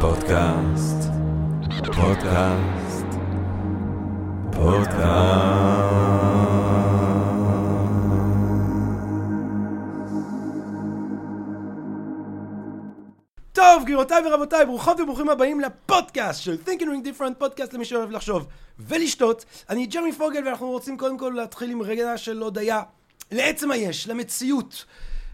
פודקאסט, פודקאסט, פודקאסט. טוב, גבירותיי ורבותיי, ברוכות וברוכים הבאים לפודקאסט של Think and Ring Different, פודקאסט למי שאוהב לחשוב ולשתות. אני ג'רמי פוגל ואנחנו רוצים קודם כל להתחיל עם רגע של הודיה לעצם היש, למציאות.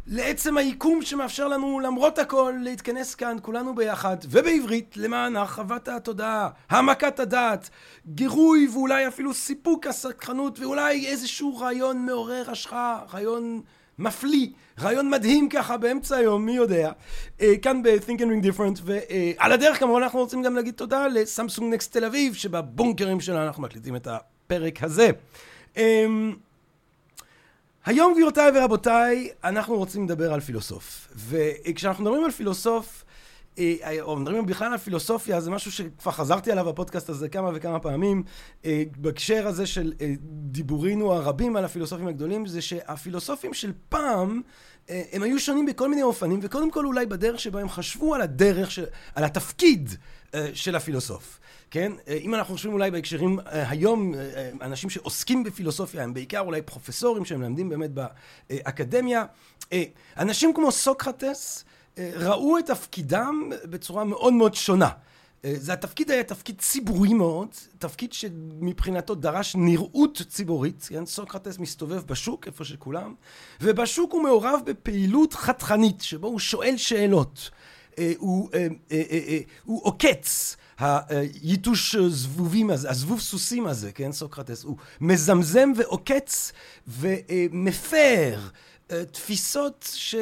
לעצם היקום שמאפשר לנו למרות הכל להתכנס כאן כולנו ביחד ובעברית למען הרחבת התודעה, העמקת הדעת, גירוי ואולי אפילו סיפוק הסקחנות ואולי איזשהו רעיון מעורר השחאה, רעיון מפליא, רעיון מדהים ככה באמצע היום, מי יודע. אה, כאן ב-Think and Ring Different ועל הדרך כמובן אנחנו רוצים גם להגיד תודה לסמסונג נקסט תל אביב שבבונקרים שלה אנחנו מקליטים את הפרק הזה. אמ, היום גבירותיי ורבותיי, אנחנו רוצים לדבר על פילוסוף. וכשאנחנו מדברים על פילוסוף, אה, או מדברים בכלל על פילוסופיה, זה משהו שכבר חזרתי עליו בפודקאסט הזה כמה וכמה פעמים. אה, בהקשר הזה של אה, דיבורינו הרבים על הפילוסופים הגדולים, זה שהפילוסופים של פעם, הם היו שונים בכל מיני אופנים, וקודם כל אולי בדרך שבה הם חשבו על הדרך, של, על התפקיד של הפילוסוף. כן? אם אנחנו חושבים אולי בהקשרים היום, אנשים שעוסקים בפילוסופיה הם בעיקר אולי פרופסורים שהם מלמדים באמת באקדמיה. אנשים כמו סוקרטס ראו את תפקידם בצורה מאוד מאוד שונה. זה התפקיד היה תפקיד ציבורי מאוד, תפקיד שמבחינתו דרש נראות ציבורית, כן? סוקרטס מסתובב בשוק, איפה שכולם, ובשוק הוא מעורב בפעילות חתכנית, שבו הוא שואל שאלות, הוא, הוא עוקץ. היתוש זבובים הזה, הזבוב סוסים הזה, כן, סוקרטס, הוא מזמזם ועוקץ ומפר תפיסות ש...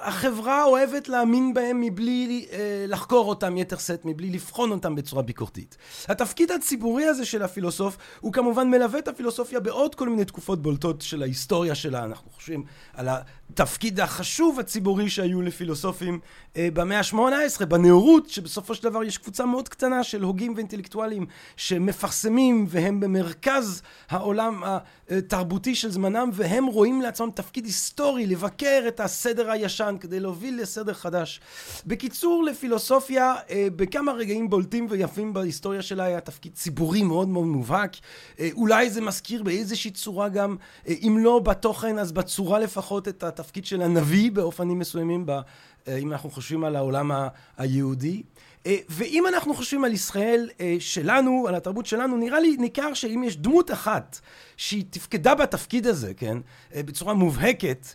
החברה אוהבת להאמין בהם מבלי אה, לחקור אותם יתר שאת, מבלי לבחון אותם בצורה ביקורתית. התפקיד הציבורי הזה של הפילוסוף הוא כמובן מלווה את הפילוסופיה בעוד כל מיני תקופות בולטות של ההיסטוריה שלה. אנחנו חושבים על התפקיד החשוב הציבורי שהיו לפילוסופים אה, במאה ה-18, בנאורות, שבסופו של דבר יש קבוצה מאוד קטנה של הוגים ואינטלקטואלים שמפרסמים והם במרכז העולם התרבותי של זמנם, והם רואים לעצמם תפקיד היסטורי לבקר את הסדר הישן כדי להוביל לסדר חדש. בקיצור, לפילוסופיה אה, בכמה רגעים בולטים ויפים בהיסטוריה שלה היה תפקיד ציבורי מאוד מאוד מובהק. אה, אולי זה מזכיר באיזושהי צורה גם, אם לא בתוכן אז בצורה לפחות את התפקיד של הנביא באופנים מסוימים, ב, אם אנחנו חושבים על העולם היהודי. ואם אנחנו חושבים על ישראל שלנו, על התרבות שלנו, נראה לי ניכר שאם יש דמות אחת שהיא תפקדה בתפקיד הזה, כן, בצורה מובהקת,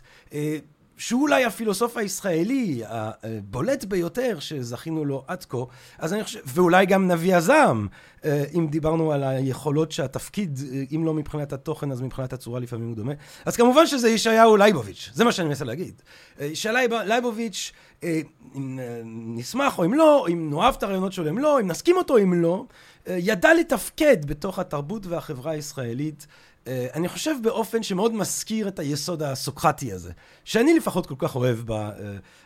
שהוא אולי הפילוסוף הישראלי הבולט ביותר שזכינו לו עד כה, אז אני חושב, ואולי גם נביא הזעם, אם דיברנו על היכולות שהתפקיד, אם לא מבחינת התוכן, אז מבחינת הצורה לפעמים הוא דומה. אז כמובן שזה ישעיהו לייבוביץ', זה מה שאני מנסה להגיד. ישעיהו לייבוביץ', אם נשמח או אם לא, אם נאהב את הרעיונות שלו, אם לא, אם נסכים אותו, אם לא, ידע לתפקד בתוך התרבות והחברה הישראלית. אני חושב באופן שמאוד מזכיר את היסוד הסוקרטי הזה, שאני לפחות כל כך אוהב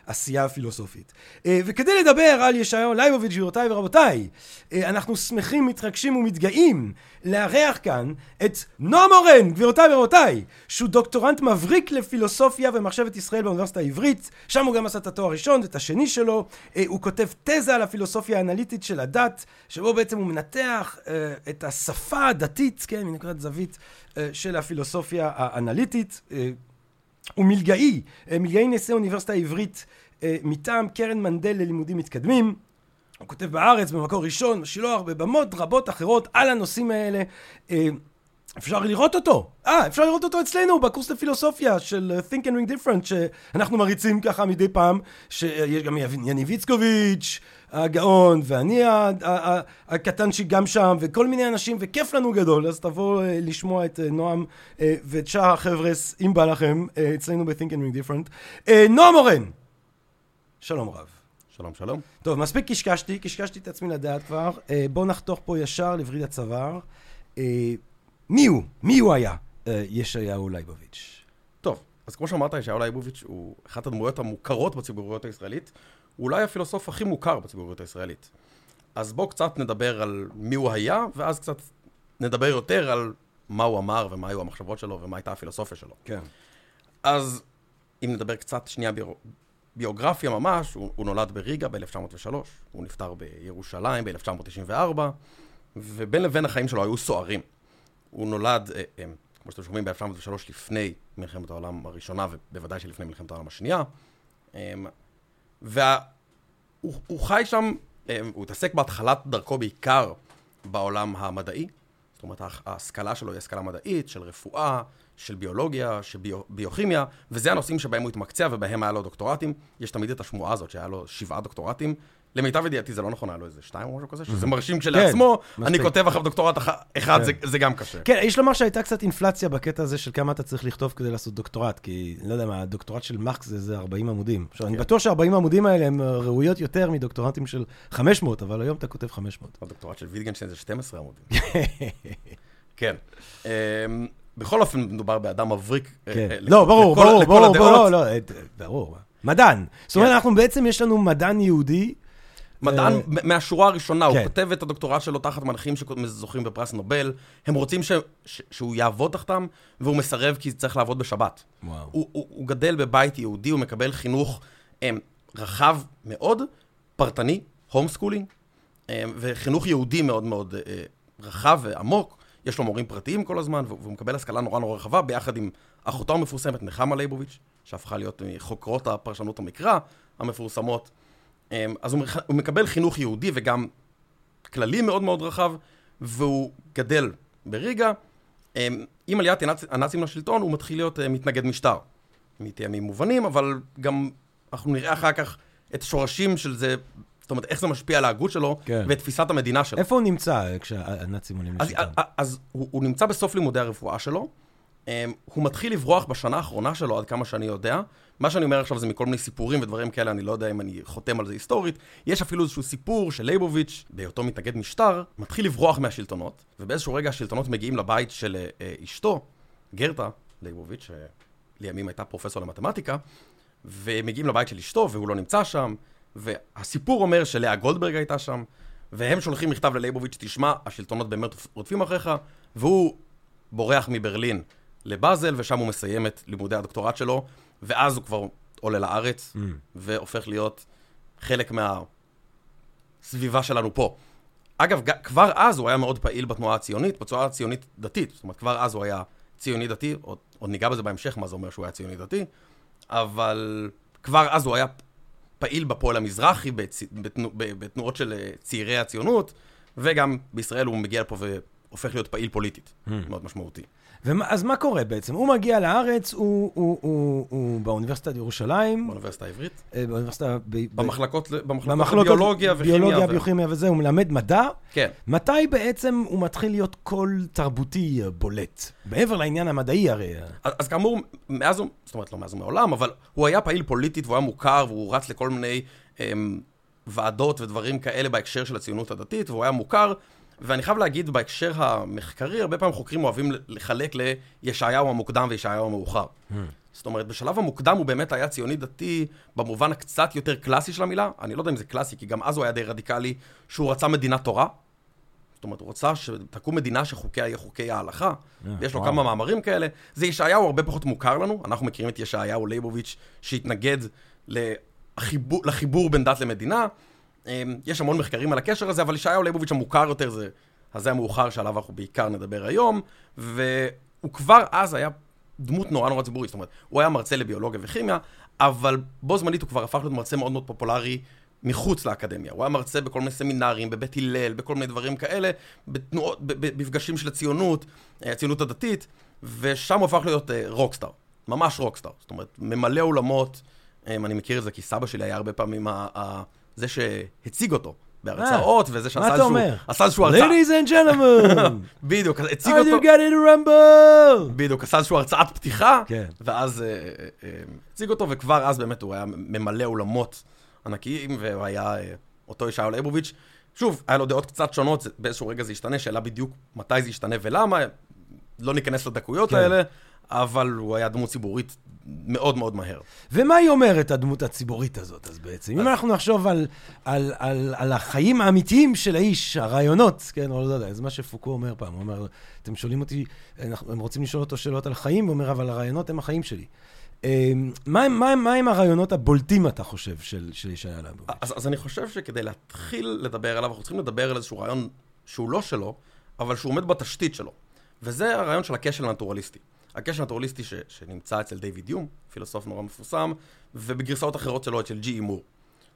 בעשייה הפילוסופית. וכדי לדבר על ישעיהו לייבוביץ', גבירותיי ורבותיי, אנחנו שמחים, מתרגשים ומתגאים לארח כאן את נועם אורן, גבירותיי ורבותיי, שהוא דוקטורנט מבריק לפילוסופיה ומחשבת ישראל באוניברסיטה העברית, שם הוא גם עשה את התואר הראשון ואת השני שלו, הוא כותב תזה על הפילוסופיה האנליטית של הדת, שבו בעצם הוא מנתח את השפה הדתית, כן, מנקודת זווית של הפילוסופיה האנליטית. הוא מלגאי, מלגאי נשיא האוניברסיטה העברית מטעם קרן מנדל ללימודים מתקדמים. הוא כותב בארץ במקור ראשון, בשילוח, בבמות רבות אחרות על הנושאים האלה. אפשר לראות אותו. אה, אפשר לראות אותו אצלנו בקורס לפילוסופיה של Think and Ring Different, שאנחנו מריצים ככה מדי פעם, שיש גם יניב איצקוביץ', הגאון, ואני הקטנצ'יק גם שם, וכל מיני אנשים, וכיף לנו גדול, אז תבואו לשמוע את נועם ואת שאר החבר'ה, אם בא לכם, אצלנו ב-Think and Ring Different. נועם אורן, שלום רב. שלום שלום. טוב, מספיק קשקשתי, קשקשתי את עצמי לדעת כבר. בואו נחתוך פה ישר לווריד הצוואר. מי הוא? מי הוא היה ישעיהו לייבוביץ'? טוב, אז כמו שאמרת, ישעיהו לייבוביץ' הוא אחת הדמויות המוכרות בציבוריות הישראלית. הוא אולי הפילוסוף הכי מוכר בציבוריות הישראלית. אז בואו קצת נדבר על מי הוא היה, ואז קצת נדבר יותר על מה הוא אמר, ומה היו המחשבות שלו, ומה הייתה הפילוסופיה שלו. כן. אז אם נדבר קצת שנייה ביוגרפיה ממש, הוא, הוא נולד בריגה ב-1903, הוא נפטר בירושלים ב-1994, ובין לבין החיים שלו היו סוערים. הוא נולד, אה, אה, כמו שאתם שומעים, ב-1903 לפני מלחמת העולם הראשונה, ובוודאי שלפני מלחמת העולם השנייה. אה, והוא הוא חי שם, אה, הוא התעסק בהתחלת דרכו בעיקר בעולם המדעי. זאת אומרת, ההש- ההשכלה שלו היא השכלה מדעית, של רפואה, של ביולוגיה, של ביו, ביוכימיה, וזה הנושאים שבהם הוא התמקצע ובהם היה לו דוקטורטים. יש תמיד את השמועה הזאת שהיה לו שבעה דוקטורטים. למיטב ידיעתי זה לא נכון, היה לו איזה שתיים או משהו כזה, שזה מרשים כשלעצמו. אני. כותב אחריו דוקטורט אח- אחד, כן. זה, גם קשה. כן, יש לומר שהייתה קצת אינפלציה בקטע הזה של כמה אתה צריך לכתוב כדי לעשות דוקטורט, כי, לא יודע מה, הדוקטורט של מקס זה איזה 40 עמודים. עכשיו, אני כן. בטוח שה-40 עמודים האלה הם אה, ראויות יותר מדוקטורטים של 500, אבל היום אתה כותב 500. הדוקטורט של ויטגנשטיין זה 12 עמודים. כן. אמ, בכל אופן, מדובר באדם מבריק. אה, כן. אה, לא, ברור, ברור, ברור, לא, ברור. מדען. זאת אומרת, כן. אנחנו בעצם, יש לנו מדען יהודי. מדען אה, מהשורה הראשונה, הוא כן. כותב את הדוקטורט שלו תחת מנחים שזוכים בפרס נובל, הם רוצים ש- ש- שהוא יעבוד תחתם, והוא מסרב כי צריך לעבוד בשבת. הוא, הוא, הוא גדל בבית יהודי, הוא מקבל חינוך הם, רחב מאוד, פרטני, home schooling, הם, וחינוך יהודי מאוד מאוד אה, רחב ועמוק. יש לו מורים פרטיים כל הזמן, והוא, והוא מקבל השכלה נורא נורא רחבה, ביחד עם אחותו המפורסמת, נחמה ליבוביץ', שהפכה להיות מחוקרות הפרשנות המקרא המפורסמות. אמ, אז הוא הוא מקבל חינוך יהודי וגם כללי מאוד מאוד רחב, והוא גדל בריגה. אמ, עם עליית הנאצ- הנאצים לשלטון, הוא מתחיל להיות אה, מתנגד משטר. מטעמים מובנים, אבל גם אנחנו נראה אחר כך את השורשים של זה, זאת אומרת, איך זה משפיע על ההגות שלו, כן. ואת תפיסת המדינה שלו. איפה הוא נמצא אה, כשהנאצים עולים לשלטון? אז, אז הוא, הוא נמצא בסוף לימודי הרפואה שלו, הוא מתחיל לברוח בשנה האחרונה שלו, עד כמה שאני יודע. מה שאני אומר עכשיו זה מכל מיני סיפורים ודברים כאלה, אני לא יודע אם אני חותם על זה היסטורית. יש אפילו איזשהו סיפור של ליבוביץ', בהיותו מתנגד משטר, מתחיל לברוח מהשלטונות, ובאיזשהו רגע השלטונות מגיעים לבית של uh, אשתו, גרטה ליבוביץ', שלימים הייתה פרופסור למתמטיקה, ומגיעים לבית של אשתו, והוא לא נמצא שם, והסיפור אומר שלאה גולדברג הייתה שם, והם שולחים מכתב ללייבוביץ', תשמע, השלטונות באמת רודפים אחריך, והוא בורח מברלין לבאזל, ושם הוא מסיים את לימודי הדוקטורט שלו, ואז הוא כבר עולה לארץ, Mm. והופך להיות חלק מהסביבה שלנו פה. אגב, כבר אז הוא היה מאוד פעיל בתנועה הציונית, בתנועה הציונית דתית. זאת אומרת, כבר אז הוא היה ציוני דתי, עוד, עוד ניגע בזה בהמשך, מה זה אומר שהוא היה ציוני דתי, אבל כבר אז הוא היה פעיל בפועל המזרחי, בצ... בתנו... ב- בתנועות של אה, צעירי הציונות, וגם בישראל הוא מגיע לפה והופך להיות פעיל פוליטית, Hmm. מאוד משמעותי. ומה- אז מה קורה בעצם? הוא מגיע לארץ, הוא- הוא- הוא הוא באוניברסיטת ירושלים, באוניברסיטה העברית, אה, באוניברסיטה... ב- במחלקות, במחלקות במחלקות ביולוגיה וכימיה. ביולוגיה, ביוכימיה וזה, הוא מלמד מדע. כן. מתי בעצם הוא מתחיל להיות קול תרבותי בולט? מעבר לעניין המדעי הרי. אז, אז כאמור, מאז הוא, זאת אומרת, לא מאז ומעולם, אבל הוא היה פעיל פוליטית והוא היה מוכר, והוא רץ לכל מיני אמ, ועדות ודברים כאלה בהקשר של הציונות הדתית, והוא היה מוכר, ואני חייב להגיד, בהקשר המחקרי, הרבה פעמים חוקרים אוהבים לחלק לישעיהו המוקדם וישעיהו המאוחר. זאת אומרת, בשלב המוקדם הוא באמת היה ציוני דתי במובן הקצת יותר קלאסי של המילה. אני לא יודע אם זה קלאסי, כי גם אז הוא היה די רדיקלי, שהוא רצה מדינת תורה. זאת אומרת, הוא רצה שתקום מדינה שחוקיה יהיה חוקי ההלכה, ויש לו וואו. כמה מאמרים כאלה. זה ישעיהו הרבה פחות מוכר לנו, אנחנו מכירים את ישעיהו ליבוביץ' שהתנגד לחיבור, לחיבור בין דת למדינה. אמ, יש המון מחקרים על הקשר הזה, אבל ישעיהו ליבוביץ' המוכר יותר זה הזה המאוחר שעליו אנחנו בעיקר נדבר היום, והוא כבר אז היה דמות נורא נורא ציבורית, זאת אומרת, הוא היה מרצה לביולוגיה וכימיה, אבל בו זמנית הוא כבר הפך להיות מרצה מאוד מאוד פופולרי מחוץ לאקדמיה. הוא היה מרצה בכל מיני סמינרים, בבית הלל, בכל מיני דברים כאלה, בתנועות, במפגשים של הציונות, אה, הציונות הדתית, ושם הוא הפך להיות אה, רוקסטאר, ממש רוקסטאר. זאת אומרת, ממלא אולמות, אה, אני מכיר את זה כי סבא שלי היה הרבה פעמים ה- זה שהציג אותו. בהרצאות, וזה שעשה מה אתה איזשהו, אומר? עשה איזשהו הרצאה, Ladies and gentlemen, בדיוק, הציג אותו, you getting to rumble? בדיוק, עשה איזשהו הרצאת פתיחה, כן. ואז אה, אה, אה, הציג אותו, וכבר אז באמת הוא היה ממלא אולמות ענקיים, והוא היה אה, אותו ישעיהו ליבוביץ'. שוב, היה לו דעות קצת שונות, באיזשהו רגע זה השתנה, שאלה בדיוק מתי זה ישתנה ולמה, לא ניכנס לדקויות כן. האלה, אבל הוא היה דמות ציבורית מאוד מאוד מהר. ומה היא אומרת, הדמות הציבורית הזאת, אז בעצם? אם אנחנו נחשוב על, על, על, על החיים האמיתיים של האיש, הרעיונות, כן, או לא יודע, זה מה שפוקו אומר פעם, הוא אומר, אתם שואלים אותי, הם רוצים לשאול אותו שאלות על חיים, הוא אומר, אבל הרעיונות הם החיים שלי. מה הם- מה מה הם הרעיונות הבולטים, אתה חושב, של של ישעיה ליבוביץ'? אז, אז אני חושב שכדי להתחיל לדבר עליו, אנחנו צריכים לדבר על איזשהו רעיון שהוא לא שלו, אבל שהוא עומד בתשתית שלו. וזה הרעיון של הכשל הנטורליסטי. הכשל הנטורליסטי ש, שנמצא אצל דיוויד יום, פילוסוף נורא מפורסם, ובגרסאות אחרות שלו אצל ג'י מור.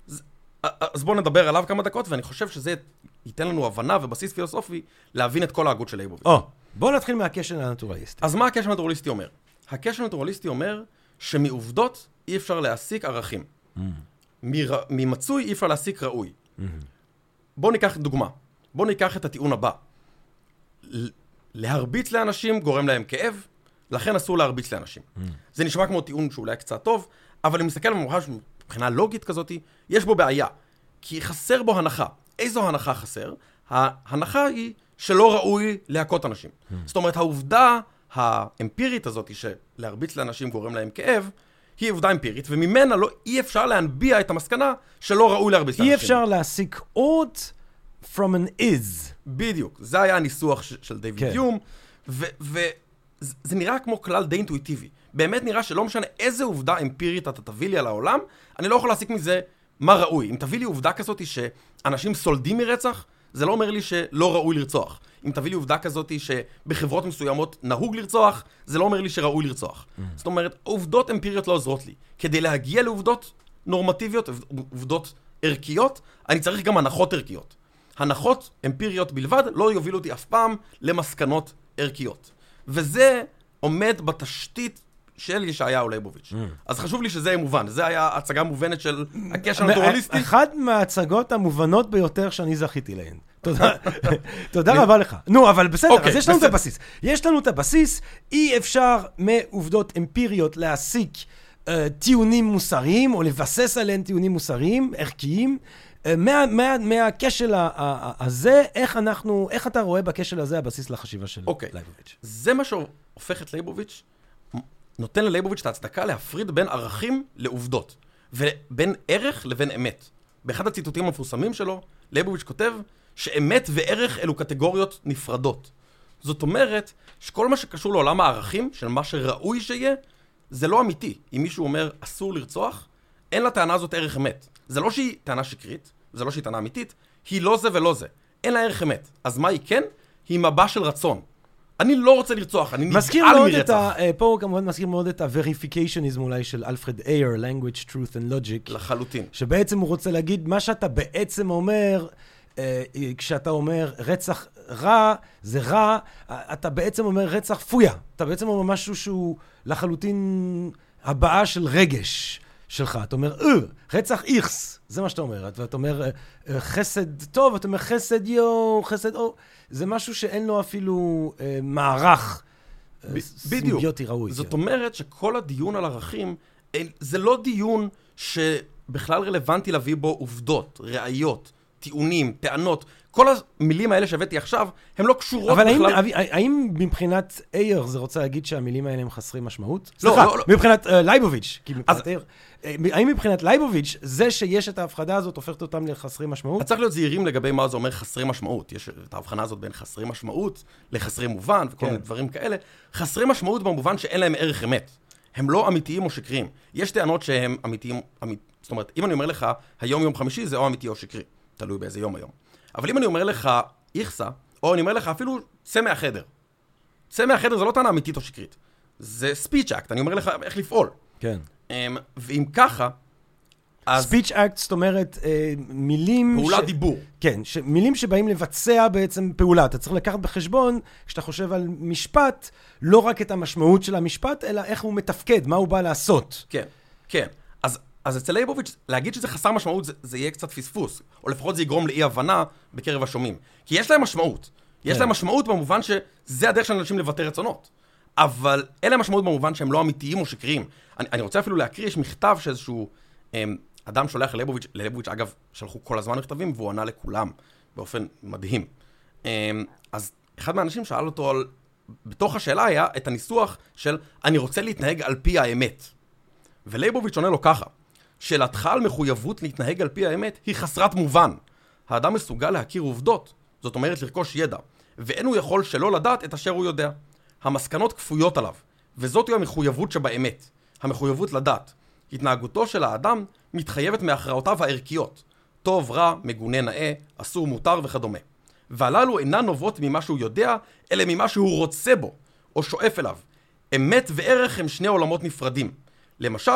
אז, אז בואו נדבר עליו כמה דקות, ואני חושב שזה ייתן לנו הבנה ובסיס פילוסופי להבין את כל ההגות של לייבוביץ'. או, בואו נתחיל מהקשר הנטורליסטי. אז מה הקשר הנטורליסטי אומר? הקשר הנטורליסטי אומר שמעובדות אי אפשר להסיק ערכים. מר... ממצוי אי אפשר להסיק ראוי. בואו ניקח דוגמה. בואו ניקח את הטיעון הבא. להרביץ לאנשים גורם להם כאב, לכן אסור להרביץ לאנשים. זה נשמע כמו טיעון שאולי קצת טוב, אבל אני מסתכל ממש מבחינה לוגית כזאת, יש בו בעיה. כי חסר בו הנחה. איזו הנחה חסר? ההנחה היא שלא ראוי להכות אנשים. זאת אומרת, העובדה האמפירית הזאת שלהרביץ לאנשים גורם להם כאב, היא עובדה אמפירית, וממנה לא, אי אפשר להנביע את המסקנה שלא ראוי להרביץ לאנשים. אי אפשר להסיק עוד from an is. בדיוק, זה היה הניסוח של דיוויד כן. כן. וזה נראה כמו כלל די אינטואיטיבי. באמת נראה שלא משנה איזה עובדה אמפירית אתה תביא לי על העולם, אני לא יכול להסיק מזה מה ראוי. אם תביא לי עובדה כזאת שאנשים סולדים מרצח, זה לא אומר לי שלא ראוי לרצוח. אם תביא לי עובדה כזאת שבחברות מסוימות נהוג לרצוח, זה לא אומר לי שראוי לרצוח. Mm. זאת אומרת, עובדות אמפיריות לא עוזרות לי. כדי להגיע לעובדות נורמטיביות, עובדות ערכיות, אני צריך גם הנחות ערכיות. הנחות אמפיריות בלבד לא יובילו אותי אף פעם למסקנות ערכיות. וזה עומד בתשתית של ישעיהו ליבוביץ'. אז חשוב לי שזה יהיה מובן. זה היה הצגה מובנת של הקשר הנטורליסטי. אחת מההצגות המובנות ביותר שאני זכיתי להן. תודה, תודה רבה לך. נו, אבל בסדר, אוקיי, אז יש לנו את. הבסיס. יש לנו את הבסיס, אי אפשר מעובדות אמפיריות להסיק אה, טיעונים מוסריים, או לבסס עליהם טיעונים מוסריים, ערכיים. מה, מה, מהכשל הזה, איך אנחנו, איך אתה רואה בכשל הזה הבסיס לחשיבה של אוקיי. לייבוביץ'? זה מה שהופך את ליבוביץ', נותן לליבוביץ' את ההצדקה להפריד בין ערכים לעובדות, ובין ערך לבין אמת. באחד הציטוטים המפורסמים שלו, ליבוביץ' כותב שאמת וערך אלו קטגוריות נפרדות. זאת אומרת, שכל מה שקשור לעולם הערכים, של מה שראוי שיהיה, זה לא אמיתי. אם מישהו אומר אסור לרצוח, אין לטענה הזאת ערך אמת. זה לא שהיא טענה שקרית, זה לא שהיא טענה אמיתית, היא לא זה ולא זה. אין לה ערך אמת. אז מה היא כן? היא מבע של רצון. אני לא רוצה לרצוח, אני מזכיר נגעל מאוד את מרצח. ה... אה, פה כמובן מזכיר מאוד את ה-verificationism אולי של אלפרד אייר, language, truth and logic, לחלוטין. שבעצם הוא רוצה להגיד, מה שאתה בעצם אומר, אה, אה, כשאתה אומר רצח רע, זה רע, אתה בעצם אומר רצח פויה. אתה בעצם אומר משהו שהוא לחלוטין הבעה של רגש שלך. אתה אומר, אה, רצח איכס, זה מה שאתה אומר. ואתה אומר, אה, אה, חסד טוב, אתה אומר חסד יו, חסד או. זה משהו שאין לו אפילו אה, מערך ב-. סימביוטי ראוי. זאת כן. אומרת שכל הדיון על ערכים, זה לא דיון שבכלל רלוונטי להביא בו עובדות, ראיות, טיעונים, טענות. כל המילים האלה שהבאתי עכשיו, הן לא קשורות אבל בכלל... האם, האם מבחינת אייר זה רוצה להגיד שהמילים האלה הם חסרי משמעות? לא, סליחה, לא, לא. מבחינת אה, לייבוביץ', כי מבחינת אז- אייר, אה, האם מבחינת לייבוביץ', זה שיש את ההפחדה הזאת הופכת אותם לחסרי משמעות? אז צריך להיות זהירים לגבי מה זה אומר חסרי משמעות. יש את ההבחנה הזאת בין חסרי משמעות לחסרי מובן וכל כן. מיני דברים כאלה. חסרי משמעות במובן שאין להם ערך אמת. הם לא אמיתיים או שקריים. יש טענות שהם אמיתיים, אמית... זאת אומרת, אם אני אומר לך, היום יום חמישי זה או אמיתי או שקרי. תלוי באיזה יום היום. אבל אם אני אומר לך איכסה, או אני אומר לך אפילו צא מהחדר. צא מהחדר זה לא טענה אמיתית או שקרית. זה speech act, אני אומר לך איך לפעול. כן. אמ, ואם ככה, אז speech act, זאת אומרת, אה, מילים... פעולת ש- דיבור. כן, ש- מילים שבאים לבצע בעצם פעולה. אתה צריך לקחת בחשבון, כשאתה חושב על משפט, לא רק את המשמעות של המשפט, אלא איך הוא מתפקד, מה הוא בא לעשות. כן, כן. אז, אצל ליבוביץ', להגיד שזה חסר משמעות זה, זה יהיה קצת פספוס, או לפחות זה יגרום לאי-הבנה בקרב השומעים. כי יש להם משמעות. יש כן. להם משמעות במובן שזה הדרך של אנשים לבטא רצונות. אבל אין להם משמעות במובן שהם לא אמיתיים או שקריים. אני, אני רוצה אפילו להקריא, יש מכתב שאיזשהו אמ, אדם שולח לליבוביץ', לליבוביץ' אגב, שלחו כל הזמן מכתבים, והוא ענה לכולם באופן מדהים. אמ, אז אחד מהאנשים שאל אותו על, בתוך השאלה היה את הניסוח של אני רוצה להתנהג על פי האמת. ולייבוביץ' עונה לו ככה, שאלתך על מחויבות להתנהג על פי האמת היא חסרת מובן. האדם מסוגל להכיר עובדות, זאת אומרת לרכוש ידע, ואין הוא יכול שלא לדעת את אשר הוא יודע. המסקנות כפויות עליו, וזאת היא המחויבות שבאמת. המחויבות לדת. התנהגותו של האדם מתחייבת מהכרעותיו הערכיות. טוב, רע, מגונה, נאה, אסור, מותר וכדומה. והללו אינן נובעות ממה שהוא יודע, אלא ממה שהוא רוצה בו, או שואף אליו. אמת וערך הם שני עולמות נפרדים. למשל,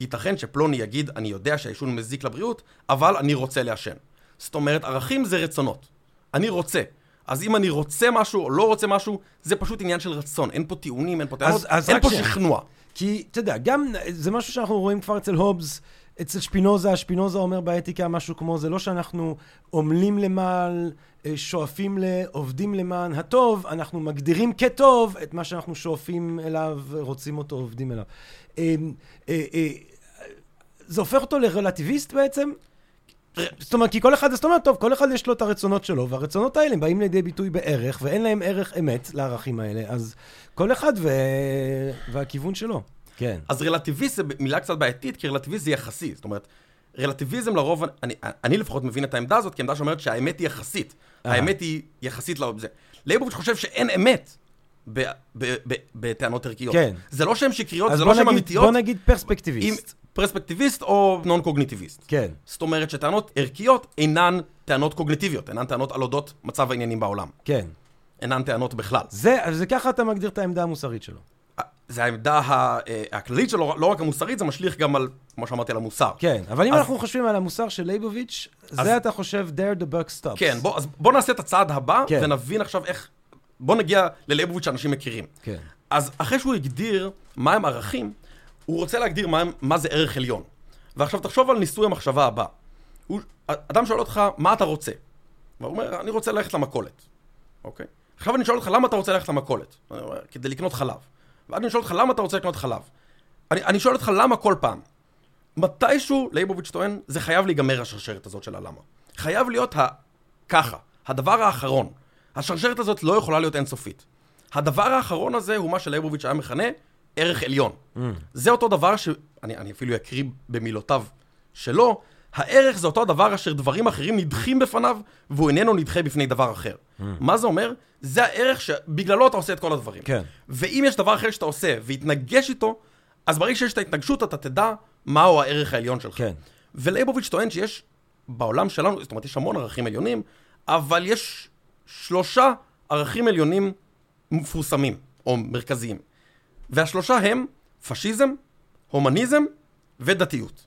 ייתכן שפלוני יגיד, אני יודע שהעישון מזיק לבריאות, אבל אני רוצה לעשן. זאת אומרת, ערכים זה רצונות. אני רוצה. אז אם אני רוצה משהו או לא רוצה משהו, זה פשוט עניין של רצון. אין פה טיעונים, אין פה טענות, אין פה. שכנוע. כי, אתה יודע, גם, זה משהו שאנחנו רואים כבר אצל הובס, אצל שפינוזה, שפינוזה אומר באתיקה משהו כמו, זה לא שאנחנו עמלים למען, אה, שואפים ל... עובדים למען הטוב, אנחנו מגדירים כטוב את מה שאנחנו שואפים אליו, רוצים אותו, עובדים אליו. זה הופך אותו לרלטיביסט בעצם? זאת אומרת, כי כל אחד, זאת אומרת, טוב, כל אחד יש לו את הרצונות שלו, והרצונות האלה הם באים לידי ביטוי בערך, ואין להם ערך אמת לערכים האלה, אז כל אחד ו... והכיוון שלו. כן. אז רלטיביסט זה מילה קצת בעייתית, כי רלטיביסט זה יחסי. זאת אומרת, רלטיביזם לרוב, אני, אני לפחות מבין את העמדה הזאת, כעמדה שאומרת שהאמת היא יחסית. אה. האמת היא יחסית לזה. לייבוביץ' חושב שאין אמת ב, ב, ב, בטענות ערכיות. כן. זה לא שהן שקריות, זה לא שהן אמיתיות. בוא נגיד פרספקטיביסט. פרספקטיביסט או נון קוגניטיביסט. כן. זאת אומרת שטענות ערכיות אינן טענות קוגניטיביות, אינן טענות על אודות מצב העניינים בעולם. כן. אינן טענות בכלל. זה, זה ככה אתה מגדיר את העמדה המוסרית שלו. זה העמדה אה, הכללית שלו, לא רק המוסרית, זה משליך גם על, כמו שאמרתי, על המוסר. כן, אבל אם אז- אנחנו חושבים על המוסר של לייבוביץ', אז- זה אתה חושב, there the buck stops. כן, בוא, אז בוא נעשה את הצעד הבא, כן. ונבין עכשיו איך... בוא נגיע ללייבוביץ' שאנשים מכירים. כן. אז אחרי שהוא הגדיר מהם ערכים, הוא רוצה להגדיר מה, מה זה ערך עליון. ועכשיו תחשוב על ניסוי המחשבה הבא. הוא, אדם שואל אותך, מה אתה רוצה? והוא אומר, אני רוצה ללכת למכולת, אוקיי? עכשיו אני שואל אותך, למה אתה רוצה ללכת למכולת? כדי לקנות חלב. ואז אני שואל אותך, למה אתה רוצה לקנות חלב? אני, אני שואל אותך, למה כל פעם? מתישהו, לייבוביץ' טוען, זה חייב להיגמר השרשרת הזאת של הלמה. חייב להיות ה... ככה, הדבר האחרון. השרשרת הזאת לא יכולה להיות אינסופית. הדבר האחרון הזה הוא מה שלייבוביץ' היה מכנה ערך עליון. Mm. זה אותו דבר ש... אני, אני אפילו אקריא במילותיו שלו, הערך זה אותו הדבר אשר דברים אחרים נדחים בפניו, והוא איננו נדחה בפני דבר אחר. Mm. מה זה אומר? זה הערך שבגללו אתה עושה את כל הדברים. כן. ואם יש דבר אחר שאתה עושה והתנגש איתו, אז ברגע שיש את ההתנגשות אתה תדע מהו הערך העליון שלך. כן. ולייבוביץ' טוען שיש בעולם שלנו, זאת אומרת, יש המון ערכים עליונים, אבל יש שלושה ערכים עליונים מפורסמים, או מרכזיים. והשלושה הם פשיזם, הומניזם ודתיות.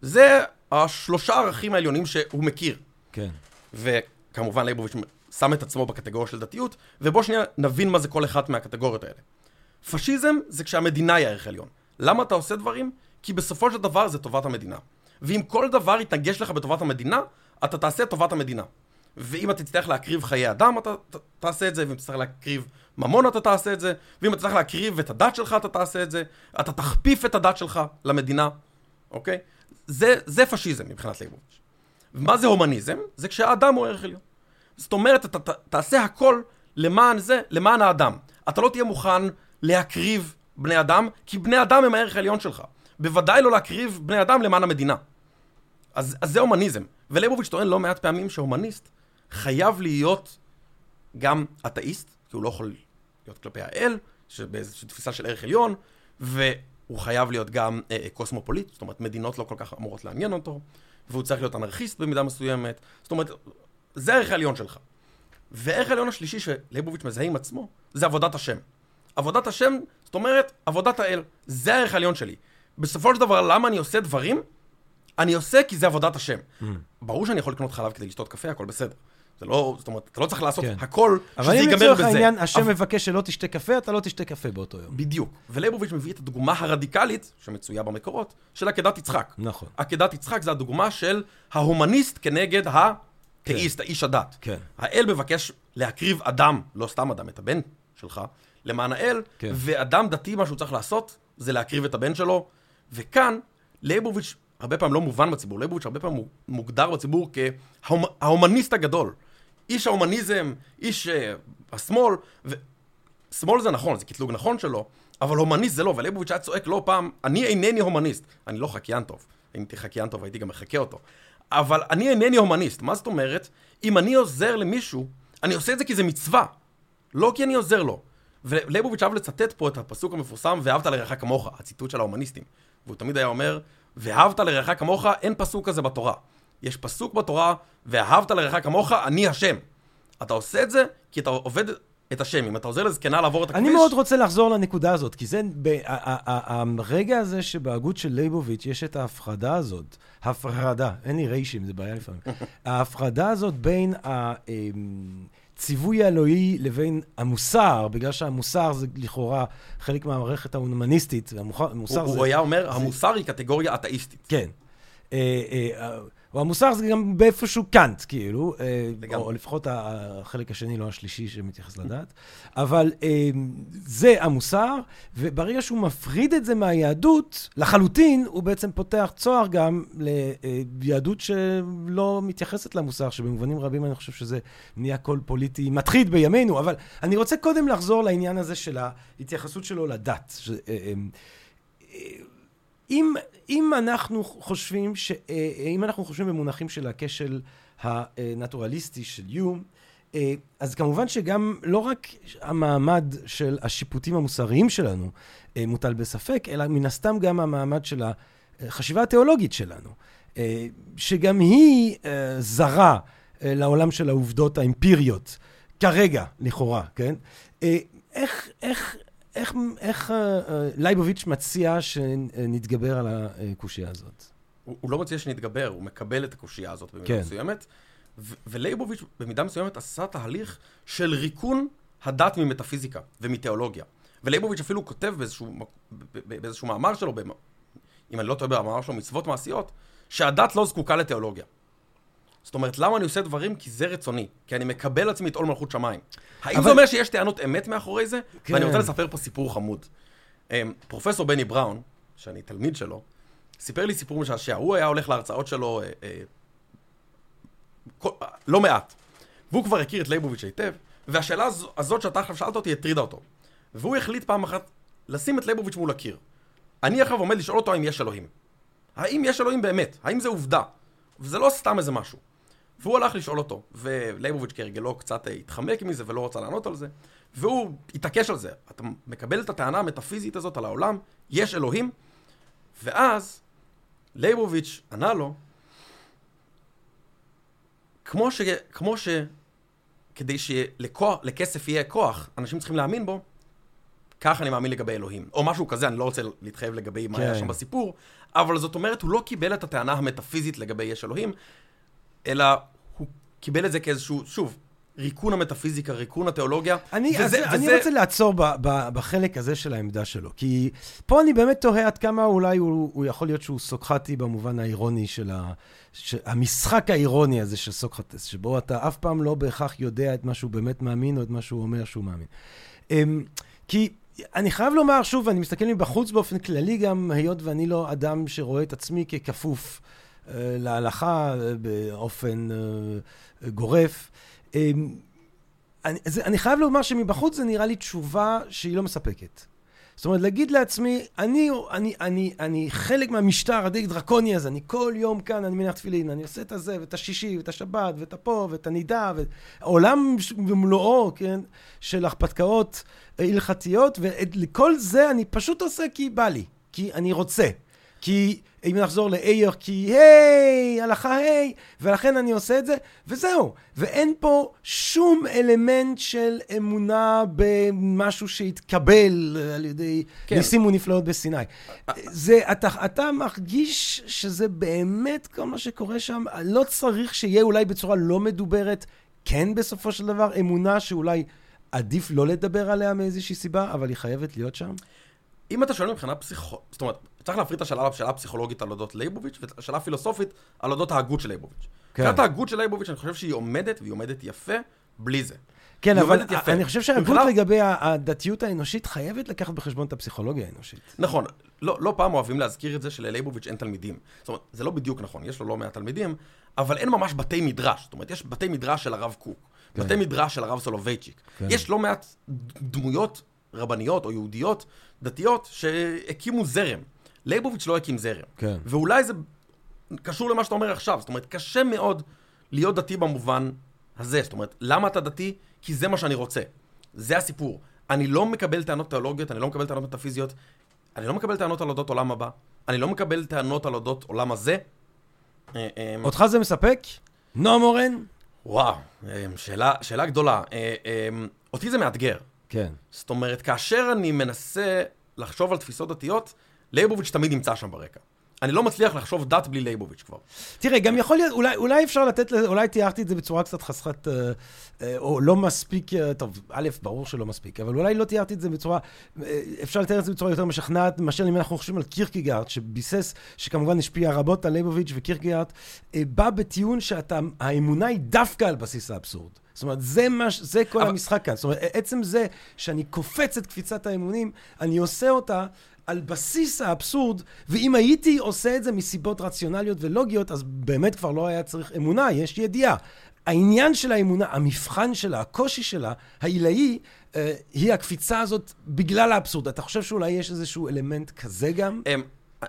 זה השלושה ערכים העליונים שהוא מכיר. כן. וכמובן לייבוביץ' שם את עצמו בקטגוריה של דתיות, ובוא שנייה נבין מה זה כל אחת מהקטגוריות האלה. פשיזם זה כשהמדינה היא הערך העליון. למה אתה עושה דברים? כי בסופו של דבר זה טובת המדינה. ואם כל דבר יתנגש לך בטובת המדינה, אתה תעשה את טובת המדינה. ואם אתה תצטרך להקריב חיי אדם, אתה ת, תעשה את זה, ואם תצטרך להקריב ממון, אתה תעשה את זה, ואם אתה תצטרך להקריב את הדת שלך, אתה תעשה את זה, אתה תכפיף את הדת שלך למדינה, אוקיי? זה, זה פשיזם מבחינת לייבוביץ'. ומה זה הומניזם? זה כשהאדם הוא ערך עליון. זאת אומרת, אתה ת, תעשה הכל למען זה, למען האדם. אתה לא תהיה מוכן להקריב בני אדם, כי בני אדם הם הערך העליון שלך. בוודאי לא להקריב בני אדם למען המדינה. אז, אז זה הומניזם. ולייבוביץ' טוען לא מעט פעמים שהומניסט חייב להיות גם אתאיסט, כי הוא לא יכול להיות כלפי האל, שבאיזושהי תפיסה של ערך עליון, והוא חייב להיות גם אה, אה, קוסמופוליט, זאת אומרת, מדינות לא כל כך אמורות לעניין אותו, והוא צריך להיות אנרכיסט במידה מסוימת, זאת אומרת, זה הערך העליון שלך. והערך העליון השלישי שלייבוביץ' מזהה עם עצמו, זה עבודת השם. עבודת השם, זאת אומרת, עבודת האל. זה הערך העליון שלי. בסופו של דבר, למה אני עושה דברים? אני עושה כי זה עבודת השם. Mm. ברור שאני יכול לקנות חלב כדי לשתות קפה, הכל בסדר. זה לא, זאת אומרת, אתה לא צריך לעשות כן. הכל, אבל שזה אם ייגמר לצורך בזה. העניין השם אבל- מבקש שלא תשתה קפה, אתה לא תשתה קפה באותו יום. בדיוק. ולייבוביץ' מביא את הדוגמה הרדיקלית, שמצויה במקורות, של עקדת יצחק. נכון. עקדת יצחק זה הדוגמה של ההומניסט כנגד התאיסט, האיש הדת. כן. האל מבקש להקריב אדם, לא סתם אדם, את הבן שלך, למען האל, כן. ואדם דתי, מה שהוא צריך לעשות, זה להקריב את הבן שלו. וכאן, לייבוביץ' הרבה פעמים לא מובן בציבור, לייבוביץ' הרבה פעמים מוגדר בציבור כהומניסט הגדול. איש ההומניזם, איש אה, השמאל, ו... שמאל זה נכון, זה קטלוג נכון שלו, אבל הומניסט זה לא, ולייבוביץ' היה צועק לא פעם, אני אינני הומניסט. אני לא חקיין טוב, אם הייתי חקיין טוב הייתי גם מחקה אותו. אבל אני אינני הומניסט, מה זאת אומרת? אם אני עוזר למישהו, אני עושה את זה כי זה מצווה, לא כי אני עוזר לו. ולייבוביץ' אהב לצטט פה את הפסוק המפורסם, ואהבת לרעך כמוך, הציטוט של ההומניסטים. והוא תמיד היה אומר, ואהבת לרעך כמוך, אין פסוק כזה בתורה. יש פסוק בתורה, ואהבת לרעך כמוך, אני השם. אתה עושה את זה כי אתה עובד את השם. אם אתה עוזר לזקנה לעבור את הכביש... אני מאוד רוצה לחזור לנקודה הזאת, כי זה, הרגע הזה שבהגות של ליבוביץ' יש את ההפרדה הזאת, הפרדה, אין לי ריישים, זה בעיה לפעמים. ההפרדה הזאת בין הציווי האלוהי לבין המוסר, בגלל שהמוסר זה לכאורה חלק מהמערכת ההומניסטית, והמוסר הוא, זה... הוא היה אומר, המוסר היא קטגוריה אתאיסטית. כן. אה, אה, או המוסר זה גם באיפשהו קאנט, כאילו, אה, לגמרי. או לפחות החלק השני, לא השלישי שמתייחס לדת, אבל אה, זה המוסר, וברגע שהוא מפריד את זה מהיהדות, לחלוטין, הוא בעצם פותח צוהר גם ליהדות שלא מתייחסת למוסר, שבמובנים רבים אני חושב שזה נהיה קול פוליטי מטריד בימינו, אבל אני רוצה קודם לחזור לעניין הזה של ההתייחסות שלו לדת. ש, אה, אה, אם, אם אנחנו חושבים, ש, אה, אם אנחנו חושבים במונחים של הכשל הנטורליסטי של יום, אה, אז כמובן שגם לא רק המעמד של השיפוטים המוסריים שלנו אה, מוטל בספק, אלא מן הסתם גם המעמד של החשיבה התיאולוגית שלנו, אה, שגם היא אה, זרה אה, לעולם של העובדות האמפיריות, כרגע, לכאורה, כן? אה, איך, איך, איך, איך אה, אה, לייבוביץ' מציע שנתגבר על הקושייה הזאת? הוא, הוא לא מציע שנתגבר, הוא מקבל את הקושייה הזאת במידה כן. מסוימת. ו- ולייבוביץ' במידה מסוימת עשה תהליך של ריקון הדת ממטאפיזיקה ומתיאולוגיה. ולייבוביץ' אפילו כותב באיזשהו, באיזשהו מאמר שלו, אם אני לא טועה במאמר שלו, מצוות מעשיות, שהדת לא זקוקה לתיאולוגיה. זאת אומרת, למה אני עושה דברים? כי זה רצוני. כי אני מקבל על עצמי את עול מלכות שמיים. האם אבל- זה אומר שיש טענות אמת מאחורי זה? כן. ואני רוצה לספר פה סיפור חמוד. אמ, פרופסור בני בראון, שאני תלמיד שלו, סיפר לי סיפור משעשע. הוא היה הולך להרצאות שלו אה, אה, כל, לא מעט. והוא כבר הכיר את לייבוביץ' היטב, והשאלה הז- הזאת שאתה עכשיו שאלת אותי הטרידה אותו. והוא החליט פעם אחת לשים את לייבוביץ' מול הקיר. אני עכשיו עומד לשאול אותו האם יש אלוהים. האם יש אלוהים באמת? האם זה עובדה? וזה לא סתם איזה משהו. והוא הלך לשאול אותו, ולייבוביץ' כהרגלו קצת אה, התחמק מזה ולא רצה לענות על זה, והוא התעקש על זה. אתה מקבל את הטענה המטאפיזית הזאת על העולם, יש אלוהים, ואז לייבוביץ' ענה לו, כמו, ש, כמו ש... כדי שלכסף יהיה כוח, אנשים צריכים להאמין בו, כך אני מאמין לגבי אלוהים. או משהו כזה, אני לא רוצה להתחייב לגבי מה היה כן. שם בסיפור, אבל זאת אומרת, הוא לא קיבל את הטענה המטאפיזית לגבי יש אלוהים, אלא הוא קיבל את זה כאיזשהו, שוב, ריקון המטאפיזיקה, ריקון התיאולוגיה. אני, וזה- אז, וזה- אני רוצה לעצור ב, ב, בחלק הזה של העמדה שלו, כי פה אני באמת תוהה עד כמה אולי הוא, הוא יכול להיות שהוא סוקרטי במובן האירוני של ה, ש, המשחק האירוני הזה של סוקרטס, שבו אתה אף פעם לא בהכרח יודע את מה שהוא באמת מאמין או את מה שהוא אומר שהוא מאמין. אמ, כי אני חייב לומר, שוב, אני מסתכל מבחוץ באופן כללי גם, היות ואני לא אדם שרואה את עצמי ככפוף להלכה באופן אה, גורף. אמ, אני, זה, אני חייב לומר שמבחוץ זה נראה לי תשובה שהיא לא מספקת. זאת אומרת, להגיד לעצמי, אני, אני, אני, אני חלק מהמשטר הדי דרקוני הזה, אני כל יום כאן, אני מניח תפילין, אני עושה את הזה, ואת השישי, ואת השבת, ואת הפה, ואת הנידה, והעולם במלואו, כן, של הרפתקאות אה, הלכתיות, ולכל זה אני פשוט עושה כי בא לי, כי אני רוצה. כי אם נחזור לאייר, כי היי, הלכה היי, ולכן אני עושה את זה, וזהו. ואין פה שום אלמנט של אמונה במשהו שהתקבל על ידי כן. ניסים ונפלאות בסיני. זה, אתה, אתה מרגיש שזה באמת כל מה שקורה שם, לא צריך שיהיה אולי בצורה לא מדוברת, כן בסופו של דבר, אמונה שאולי עדיף לא לדבר עליה מאיזושהי סיבה, אבל היא חייבת להיות שם. אם אתה שואל מבחינה פסיכו... זאת אומרת, צריך להפריד את השאלה השאלה הפסיכולוגית על אודות לייבוביץ' ואת השאלה הפילוסופית על אודות ההגות של לייבוביץ'. כן. מבחינת ההגות של לייבוביץ', אני חושב שהיא עומדת, והיא עומדת יפה, בלי זה. כן, אבל יפה. אני חושב שההגות מבחינה- לגבי הדתיות האנושית חייבת לקחת בחשבון את הפסיכולוגיה האנושית. נכון, לא, לא פעם אוהבים להזכיר את זה שללייבוביץ' אין תלמידים. זאת אומרת, זה לא בדיוק נכון, יש לו לא מעט תלמידים, אבל אין ממש בתי מדרש. זאת אומרת, יש בתי מדרש של הרב קוק, כן. בתי מדרש של הרב סולובייצ'יק. כן. יש לא מעט דמויות רבניות או יהודיות דתיות שהקימו זרם. לייבוביץ' לא הקים זרם. כן. ואולי זה קשור למה שאתה אומר עכשיו. זאת אומרת, קשה מאוד להיות דתי במובן הזה. זאת אומרת, למה אתה דתי? כי זה מה שאני רוצה. זה הסיפור. אני לא מקבל טענות תיאולוגיות, אני לא מקבל טענות מטאפיזיות, אני לא מקבל טענות על אודות עולם הבא, אני לא מקבל טענות על אודות עולם הזה. אה, אה, אותך זה מספק? נועם אורן? וואו, אה, שאלה, שאלה גדולה. אותי זה מאתגר. כן. זאת אומרת, כאשר אני מנסה לחשוב על תפיסות דתיות, לייבוביץ' תמיד נמצא שם ברקע. אני לא מצליח לחשוב דת בלי לייבוביץ' כבר. תראה, גם יכול להיות, אולי, אולי אפשר לתת, אולי תיארתי את זה בצורה קצת חסרת, אה, אה, או לא מספיק, אה, טוב, א', ברור שלא מספיק, אבל אולי לא תיארתי את זה בצורה, אה, אפשר לתאר את זה בצורה יותר משכנעת, מאשר אם אנחנו חושבים על קירקגארד, שביסס, שכמובן השפיע רבות על לייבוביץ' וקירקגארד, אה, בא בטיעון שהאמונה היא דווקא על בסיס האבסורד. זאת אומרת, זה, מה, זה כל אבל- המשחק כאן. זאת אומרת, עצם זה שאני קופץ את קפיצת האמונה, אני עושה אותה על בסיס האבסורד, ואם הייתי עושה את זה מסיבות רציונליות ולוגיות, אז באמת כבר לא היה צריך אמונה, יש ידיעה. העניין של האמונה, המבחן שלה, הקושי שלה, העילאי, אה, היא הקפיצה הזאת בגלל האבסורד. אתה חושב שאולי יש איזשהו אלמנט כזה גם? אמ,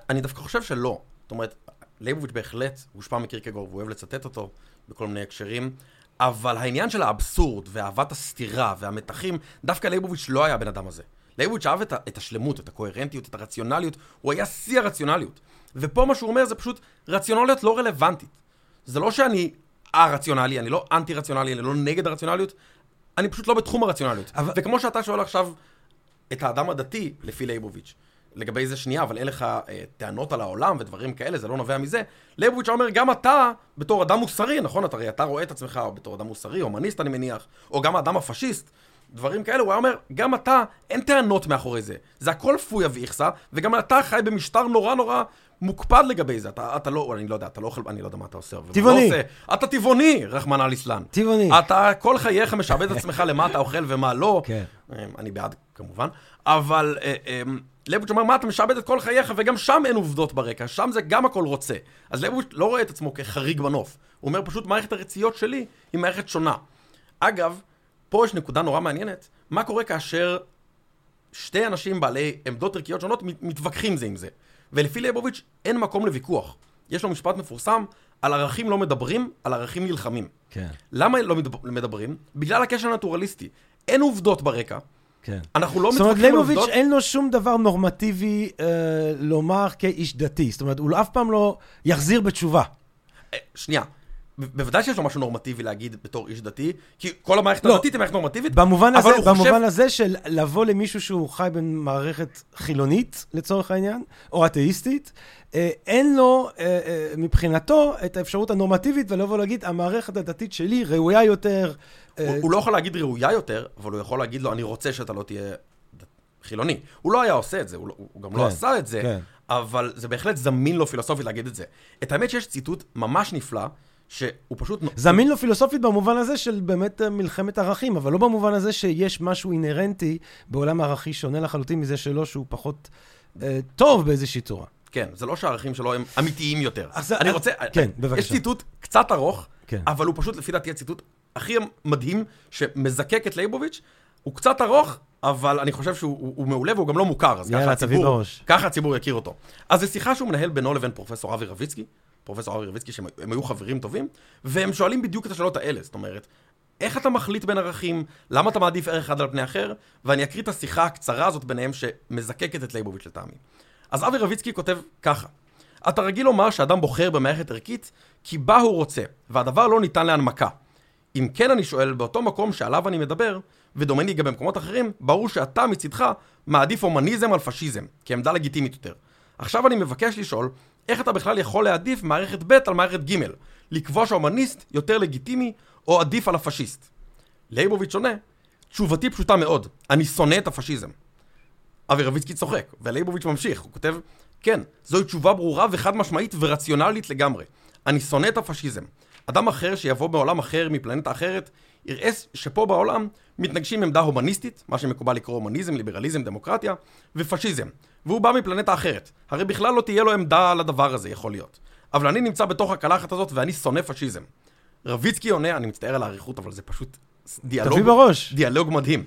אני דווקא חושב שלא. זאת אומרת, לייבוביץ' בהחלט הושפע מקירקגארד, והוא אוהב לצטט אותו בכל מיני הקשרים, אבל העניין של האבסורד ואהבת הסתירה והמתחים, דווקא לייבוביץ' לא היה הבן אדם הזה. לייבוביץ' אהב את, את השלמות, את הקוהרנטיות, את הרציונליות, הוא היה שיא הרציונליות. ופה מה שהוא אומר זה פשוט רציונליות לא רלוונטית. זה לא שאני א-רציונלי, אני לא אנטי-רציונלי, אני לא נגד הרציונליות, אני פשוט לא בתחום הרציונליות. אבל- וכמו שאתה שואל עכשיו את האדם הדתי, לפי לייבוביץ', לגבי זה שנייה, אבל אין לך אה, טענות על העולם ודברים כאלה, זה לא נובע מזה. לייבוביץ' אומר, גם אתה, בתור אדם מוסרי, נכון? אתה, הרי אתה רואה את עצמך בתור אדם מוסרי, הומניסט אני מניח, או גם האדם הפשיסט, דברים כאלה, הוא היה אומר, גם אתה, אין טענות מאחורי זה. זה הכל פויה ואיכסה, וגם אתה חי במשטר נורא נורא מוקפד לגבי זה. אתה, אתה לא, אני לא יודע, אתה לא אוכל, אני לא יודע מה אתה עושה. אבל טבעוני. לא עושה. אתה טבעוני, רחמנא ליצלן. טבעוני. אתה כל חייך משעבד את עצמך למה אתה אוכל ומה לא. כן. אה, אני בעד, כמובן. אבל אה, אה, ליבוביץ' אומר, מה, אתה משעבד את כל חייך, וגם שם אין עובדות ברקע, שם זה גם הכל רוצה. אז ליבוביץ' לא רואה את עצמו כחריג בנוף. הוא אומר, פשוט מערכת הרציות שלי היא מערכת שונה. אגב, פה יש נקודה נורא מעניינת, מה קורה כאשר שתי אנשים בעלי עמדות ערכיות שונות מת- מתווכחים זה עם זה. ולפי ליבוביץ' אין מקום לוויכוח. יש לו משפט מפורסם, על ערכים לא מדברים, על ערכים נלחמים. כן, למה לא מדבר- מדברים? בגלל הקשר הנטורליסטי. אין עובדות ברקע, כן. אנחנו לא זאת אומרת, מתווכחים על ליבוביץ' עובדות. אין לו שום דבר נורמטיבי אה, לומר כאיש דתי. זאת אומרת, הוא אף פעם לא יחזיר בתשובה. אה, שנייה. בוודאי שיש לו משהו נורמטיבי להגיד בתור איש דתי, כי כל המערכת לא. הדתית היא מערכת נורמטיבית. במובן הזה, הוא חושב- במובן הזה של לבוא למישהו שהוא חי במערכת חילונית, לצורך העניין, או אתאיסטית, אה, אין לו אה, אה, מבחינתו את האפשרות הנורמטיבית ולבוא להגיד, המערכת הדתית שלי ראויה יותר. הוא, הוא לא יכול להגיד ראויה יותר, אבל הוא יכול להגיד לו, אני רוצה שאתה לא תהיה חילוני. הוא לא היה עושה את זה, הוא, לא, הוא גם לא כן, עשה את זה, כן. אבל זה בהחלט זמין לו פילוסופית להגיד את זה. את האמת שיש ציטוט ממש נפלא, שהוא פשוט... זמין לו פילוסופית במובן הזה של באמת אה, מלחמת ערכים, אבל לא במובן הזה שיש משהו אינהרנטי בעולם ערכי שונה לחלוטין מזה שלו, שהוא פחות אה, טוב באיזושהי צורה. כן, זה לא שהערכים שלו הם אמיתיים יותר. אז- אני אז- רוצה... כן, בבקשה. יש ציטוט קצת ארוך, כן. אבל הוא פשוט, לפי דעתי, הציטוט הכי מדהים שמזקק את לייבוביץ'. הוא קצת ארוך, אבל אני חושב שהוא הוא, הוא מעולה והוא גם לא מוכר, אז יאללה, ככה הציבור. ככה הציבור יכיר אותו. אז זו שיחה שהוא מנהל בינו לבין פרופסור אבי רביצקי, פרופסור אבי רביצקי, שהם הם היו חברים טובים, והם שואלים בדיוק את השאלות האלה, זאת אומרת, איך אתה מחליט בין ערכים, למה אתה מעדיף ערך אחד על פני אחר, ואני אקריא את השיחה הקצרה הזאת ביניהם שמזקקת את לייבוביץ' לטעמי. אז אבי רביצקי כותב ככה: אתה רגיל לומר שאדם בוחר במערכת ערכית כי בה הוא רוצה, והדבר לא ניתן להנמקה. אם כן, אני שואל, באותו מקום שעליו אני מדבר, ודומני גם במקומות אחרים, ברור שאתה מצדך מעדיף הומניזם על פשיזם, כעמדה לגיטימית יותר. עכשיו אני מבקש לשאול, איך אתה בכלל יכול להעדיף מערכת ב' על מערכת ג', לקבוע שההומניסט יותר לגיטימי או עדיף על הפשיסט? לייבוביץ' עונה, תשובתי פשוטה מאוד, אני שונא את הפשיזם. אבי רביצקי צוחק, ולייבוביץ' ממשיך, הוא כותב, כן, זוהי תשובה ברורה וחד משמעית ורציונלית לגמרי. אני שונא את הפשיזם. אדם אחר שיבוא בעולם אחר מפלנטה אחרת, יראה שפה בעולם מתנגשים עמדה הומניסטית, מה שמקובל לקרוא הומניזם, ליברליזם, דמוקרטיה, ופשיזם. והוא בא מפלנטה אחרת. הרי בכלל לא תהיה לו עמדה על הדבר הזה, יכול להיות. אבל אני נמצא בתוך הקלחת הזאת ואני שונא פשיזם. רביצקי עונה, אני מצטער על האריכות, אבל זה פשוט דיאלוג, תביא בראש. דיאלוג מדהים.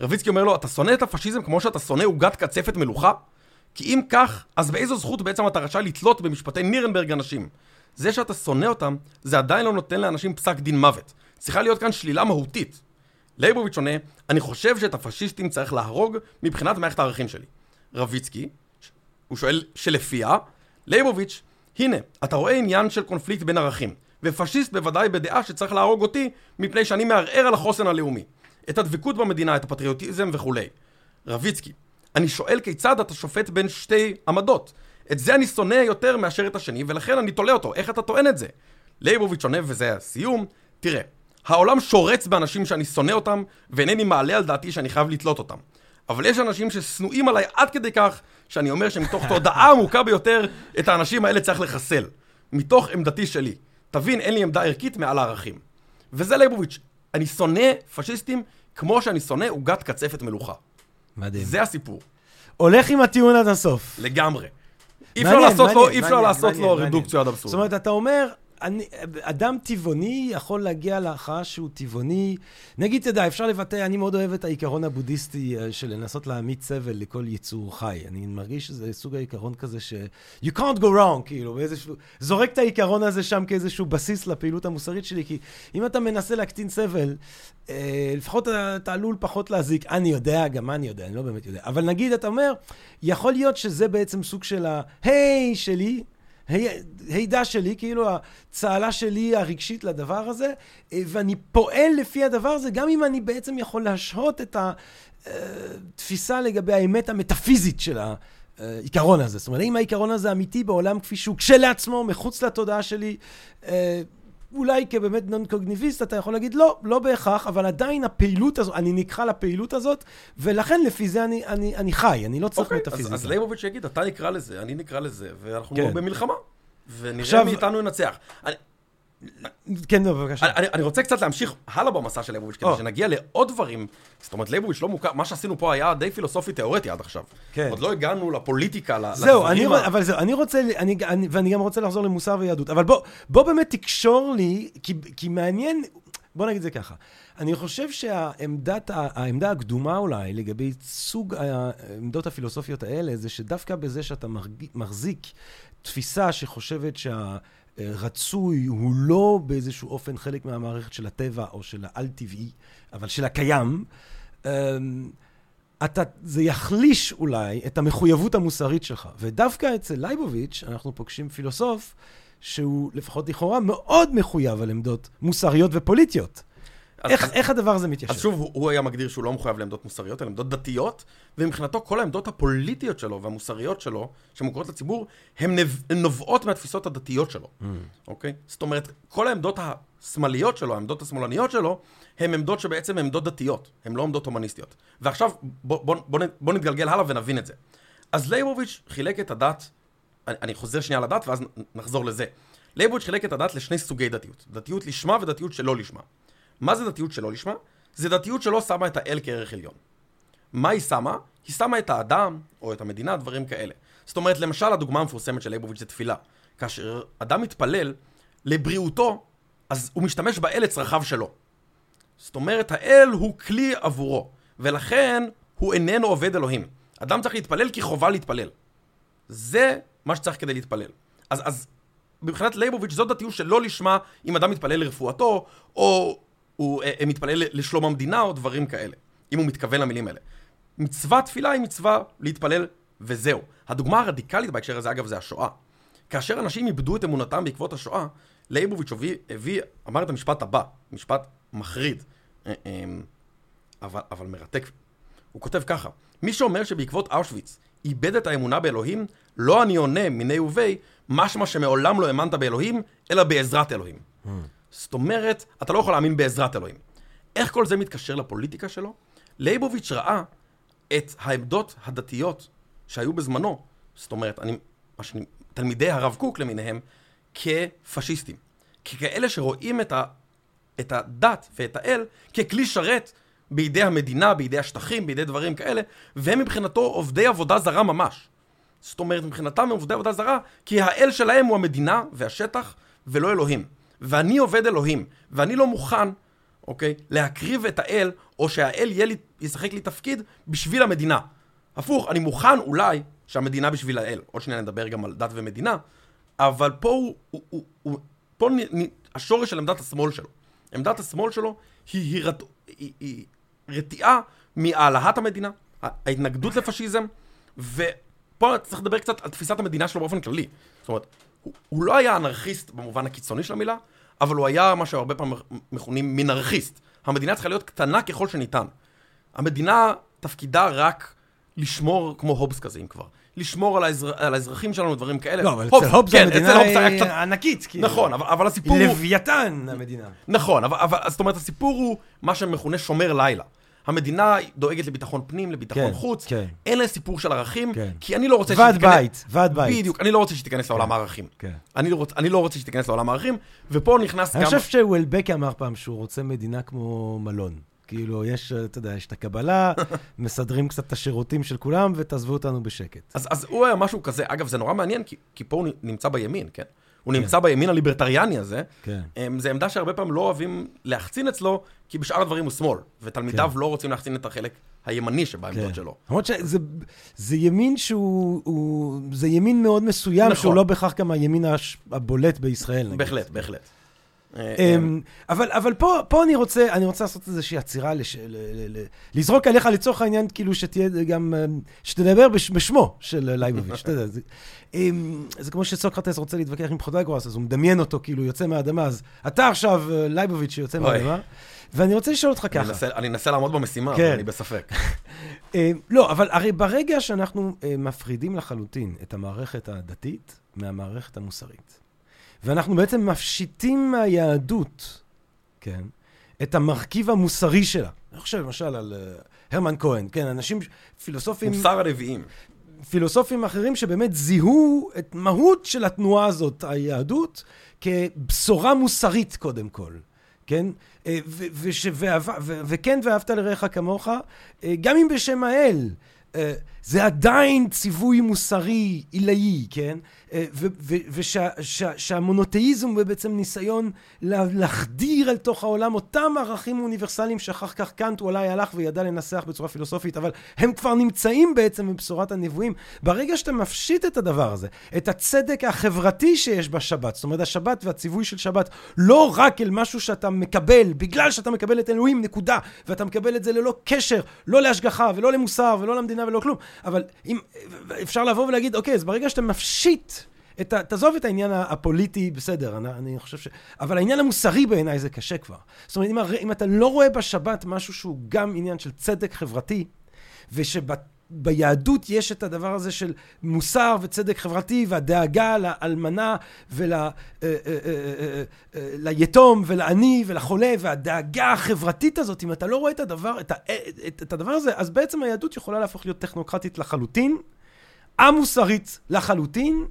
רביצקי אומר לו, אתה שונא את הפשיזם כמו שאתה שונא עוגת קצפת מלוכה? כי אם כך, אז באיזו זכות בעצם אתה רשאי לתלות במשפטי נירנברג אנשים? זה שאתה שונא אותם, זה עדיין לא נותן לאנשים פסק דין מוות. צריכה להיות כאן שלילה מהותית. ליבוביץ' עונה, אני חושב שאת הפשיסטים צריך להרוג מבחינת מערכת הערכים שלי. רביצקי, הוא שואל שלפיה, ליבוביץ', הנה, אתה רואה עניין של קונפליקט בין ערכים, ופשיסט בוודאי בדעה שצריך להרוג אותי, מפני שאני מערער על החוסן הלאומי. את הדבקות במדינה, את הפטריוטיזם וכולי. רביצקי, אני שואל כיצד אתה שופט בין שתי עמדות. את זה אני שונא יותר מאשר את השני, ולכן אני תולה אותו. איך אתה טוען את זה? ליבוביץ' עונה, וזה הסיום, תראה, העולם שורץ באנשים שאני שונא אותם, ואינני מעלה על דעתי שאני חייב לתלות אותם. אבל יש אנשים ששנואים עליי עד כדי כך, שאני אומר שמתוך תודעה עמוקה ביותר, את האנשים האלה צריך לחסל. מתוך עמדתי שלי. תבין, אין לי עמדה ערכית מעל הערכים. וזה ליבוביץ', אני שונא פשיסטים כמו שאני שונא עוגת קצפת מלוכה. מדהים. זה הסיפור. הולך עם הטיעון עד הסוף. לגמרי. אי אפשר לעשות לו, אי אפשר לעשות. רדוקציה עד אבסורד. זאת אומרת, אתה אומר, אני, אדם טבעוני יכול להגיע להכרעה שהוא טבעוני. נגיד, אתה יודע, אפשר לבטא, אני מאוד אוהב את העיקרון הבודהיסטי אה, של לנסות להעמיד סבל לכל יצור חי. אני מרגיש שזה סוג העיקרון כזה ש... You can't go wrong, כאילו, באיזשהו... זורק את העיקרון הזה שם כאיזשהו בסיס לפעילות המוסרית שלי, כי אם אתה מנסה להקטין סבל, אה, לפחות אתה, עלול פחות להזיק. אני יודע, גם אני יודע, אני לא באמת יודע. אבל נגיד, אתה אומר, יכול להיות שזה בעצם סוג של ה-היי שלי, הי- הידע שלי, כאילו הצהלה שלי הרגשית לדבר הזה, אה, ואני פועל לפי הדבר הזה, גם אם אני בעצם יכול להשהות את התפיסה לגבי האמת המטאפיזית של העיקרון הזה. זאת אומרת, האם העיקרון הזה אמיתי בעולם כפי שהוא כשלעצמו, מחוץ לתודעה שלי, אה, אולי כבאמת נון קוגניביסט אתה יכול להגיד לא, לא בהכרח, אבל עדיין הפעילות הזאת, אני נקרא לפעילות הזאת, ולכן לפי זה אני, אני, אני חי, אני לא צריך אוקיי, אז- מטאפיזיזם. אז ליבוביץ' יגיד, אתה נקרא לזה, אני נקרא לזה, ואנחנו כן. במלחמה. ונראה עכשיו- מי איתנו ינצח. אני- כן, לא, בבקשה. אני, אני רוצה קצת להמשיך הלאה במסע של ליבוביץ', כדי. שנגיע לעוד דברים. זאת אומרת, ליבוביץ' לא מוכר, מה שעשינו פה היה די פילוסופי-תיאורטי עד עכשיו. כן. עוד לא הגענו לפוליטיקה, ל- זהו, אני, לדברים ה- אבל זהו, אני רוצה, אני, אני, ואני גם רוצה לחזור למוסר ויהדות, אבל בוא, בוא באמת תקשור לי, כי, כי מעניין, בוא נגיד זה ככה. אני חושב שהעמדת, ה- העמדה הקדומה אולי, לגבי סוג העמדות הפילוסופיות האלה, זה שדווקא בזה שאתה מחזיק תפיסה שחושבת שהרצוי הוא לא באיזשהו אופן חלק מהמערכת של הטבע או של העל-טבעי, אבל של הקיים, אמ, אתה, זה יחליש אולי את המחויבות המוסרית שלך. ודווקא אצל לייבוביץ' אנחנו פוגשים פילוסוף שהוא לפחות לכאורה מאוד מחויב על עמדות מוסריות ופוליטיות. איך, אז- איך הדבר הזה מתיישב? אז שוב, הוא, הוא היה מגדיר שהוא לא מחויב לעמדות מוסריות, אלא עמדות דתיות, ומבחינתו כל העמדות הפוליטיות שלו והמוסריות שלו, שמוכרות לציבור, הן נובעות מהתפיסות הדתיות שלו, Mm. אוקיי? זאת אומרת, כל העמדות השמאליות שלו, העמדות השמאלניות שלו, הן עמדות שבעצם הן עמדות דתיות, הן לא עמדות הומניסטיות. ועכשיו, בוא, בוא, בוא, נתגלגל הלאה ונבין את זה. אז לייבוביץ' חילק את הדת, אני, אני חוזר שנייה לדת ואז נחזור לזה. לייבוביץ' חילק את הדת לשני סוגי דתיות, דתיות לשמה ודתיות שלא לשמה. מה זה דתיות שלא לשמה? זה דתיות שלא שמה את האל כערך עליון. מה היא שמה? היא שמה את האדם, או את המדינה, דברים כאלה. זאת אומרת, למשל, הדוגמה המפורסמת של ליבוביץ' זה תפילה. כאשר אדם מתפלל לבריאותו, אז הוא משתמש באל לצרכיו שלו. זאת אומרת, האל הוא כלי עבורו, ולכן הוא איננו עובד אלוהים. אדם צריך להתפלל כי חובה להתפלל. זה מה שצריך כדי להתפלל. אז, אז מבחינת ליבוביץ' זו דתיות שלא לשמה אם אדם מתפלל לרפואתו, או הוא אה, אה, מתפלל לשלום המדינה, או דברים כאלה. אם הוא מתכוון למילים האלה. מצווה תפילה היא מצווה להתפלל, וזהו. הדוגמה הרדיקלית בהקשר הזה, אגב, זה השואה. כאשר אנשים איבדו את אמונתם בעקבות השואה, ליבוביץ' הביא, אמר את המשפט הבא, משפט מחריד, אה, אה, אבל, אבל מרתק. הוא כותב ככה, מי שאומר שבעקבות אושוויץ איבד את האמונה באלוהים, לא אני עונה מיני ובי, משמע שמעולם לא האמנת באלוהים, אלא בעזרת אלוהים. זאת אומרת, אתה לא יכול להאמין בעזרת אלוהים. איך כל זה מתקשר לפוליטיקה שלו? לייבוביץ' ראה את העמדות הדתיות שהיו בזמנו, זאת אומרת, אני, שאני, תלמידי הרב קוק למיניהם, כפשיסטים. ככאלה שרואים את, ה, את הדת ואת האל ככלי שרת בידי המדינה, בידי השטחים, בידי דברים כאלה, והם מבחינתו עובדי עבודה זרה ממש. זאת אומרת, מבחינתם הם עובדי עבודה זרה, כי האל שלהם הוא המדינה והשטח, ולא אלוהים. ואני עובד אלוהים, ואני לא מוכן, אוקיי, להקריב את האל, או שהאל יהיה לי, ישחק לי תפקיד בשביל המדינה. הפוך, אני מוכן אולי שהמדינה בשביל האל. עוד שנייה נדבר גם על דת ומדינה, אבל פה הוא, הוא, הוא, הוא פה נ, נ, השורש של עמדת השמאל שלו. עמדת השמאל שלו היא, היא, רת, היא, היא רתיעה מהעלאת המדינה, ההתנגדות לפשיזם, ופה צריך לדבר קצת על תפיסת המדינה שלו באופן כללי. זאת אומרת, הוא, הוא לא היה אנרכיסט במובן הקיצוני של המילה, אבל הוא היה מה שהרבה פעמים מכונים מינרכיסט. המדינה צריכה להיות קטנה ככל שניתן. המדינה תפקידה רק לשמור, כמו הובס כזה, אם כבר. לשמור על, האזר... על האזרחים שלנו, דברים כאלה. לא, אבל אצל הובס כן, המדינה הובס היא קצת... ענקית, כאילו. נכון, אבל, אבל הסיפור הוא... לוויתן המדינה. נכון, אבל, אבל זאת אומרת, הסיפור הוא מה שמכונה שומר לילה. המדינה דואגת לביטחון פנים, לביטחון כן, חוץ, כן. אין לה סיפור של ערכים, כן. כי אני לא רוצה ועד בית, ועד בית. בדיוק, אני לא רוצה שתיכנס לעולם הערכים. כן. אני, לא רוצ, אני לא רוצה שתיכנס לעולם הערכים, ופה נכנס אני גם... חושב שוולבקי אמר פעם שהוא רוצה מדינה כמו מלון. כאילו, יש, אתה יודע, יש את הקבלה, מסדרים קצת את השירותים של כולם, ותעזבו אותנו בשקט. אז, אז הוא היה משהו כזה, אגב, זה נורא מעניין, כי, כי פה הוא נמצא בימין, כן? הוא נמצא בימין הליברטריאני הזה. כן. אמ, זו עמדה שהרבה פעמים לא אוהבים להחצין אצלו, כי בשאר הדברים הוא שמאל, ותלמידיו כן. לא רוצים להחצין את החלק הימני שבעמדות שלו. למרות שזה זה ימין שהוא, הוא, זה ימין מאוד מסוים, נכון. שהוא לא בהכרח גם הימין הבולט בישראל. נגיד. בהחלט, בהחלט. אמ, אבל, אבל פה, פה אני רוצה, אני רוצה לעשות איזושהי עצירה, לש, ל, ל, ל, לזרוק עליך לצורך העניין, כאילו שתהיה גם, אמ, שתדבר בש, בשמו של לייבוביץ', אתה יודע, זה, אמ, זה כמו שסוקרטס רוצה להתווכח עם פרוטגורס, אז הוא מדמיין אותו, כאילו יוצא מהאדמה, אז אתה עכשיו אה, לייבוביץ' שיוצא. מהאדמה, ואני רוצה לשאול אותך אני ככה. אנסה- אני אנסה לעמוד במשימה, כן. אבל אני בספק. לא, אבל הרי ברגע שאנחנו אה, מפרידים לחלוטין את המערכת הדתית מהמערכת המוסרית, ואנחנו בעצם מפשיטים מהיהדות, כן, את המרכיב המוסרי שלה. אני חושב למשל על אה, הרמן כהן, כן, אנשים, פילוסופים, מוסר הנביאים. פילוסופים אחרים שבאמת זיהו את מהות של התנועה הזאת, היהדות, כבשורה מוסרית קודם כל. כן? אה, וכן ואהבת לרעך כמוך, אה, גם אם בשם האל, זה עדיין ציווי מוסרי עילאי, כן? ושהמונותאיזם הוא בעצם ניסיון לה- להחדיר אל תוך העולם אותם ערכים אוניברסליים שאחר כך קאנט אולי הלך וידע לנסח בצורה פילוסופית, אבל הם כבר נמצאים בעצם בבשורת הנבואים. ברגע שאתה מפשיט את הדבר הזה, את הצדק החברתי שיש בשבת, זאת אומרת השבת והציווי של שבת, לא רק אל משהו שאתה מקבל, בגלל שאתה מקבל את אלוהים, נקודה, ואתה מקבל את זה ללא קשר, לא להשגחה ולא למוסר ולא למדינה ולא כלום, אבל אם, אפשר לבוא ולהגיד, אוקיי, אז ברגע שאתה מפשיט את ה... תעזוב את העניין הפוליטי, בסדר, אני, אני חושב ש... אבל העניין המוסרי בעיניי זה קשה כבר. זאת אומרת, אם, הר- אם אתה לא רואה בשבת משהו שהוא גם עניין של צדק חברתי, ושביהדות יש את הדבר הזה של מוסר וצדק חברתי, והדאגה לאלמנה ול... אה, אה, אה, ולעני ולחולה, והדאגה החברתית הזאת, אם אתה לא רואה את הדבר, את, ה, את, את הדבר הזה, אז בעצם היהדות יכולה להפוך להיות טכנוקרטית לחלוטין, א-מוסרית לחלוטין,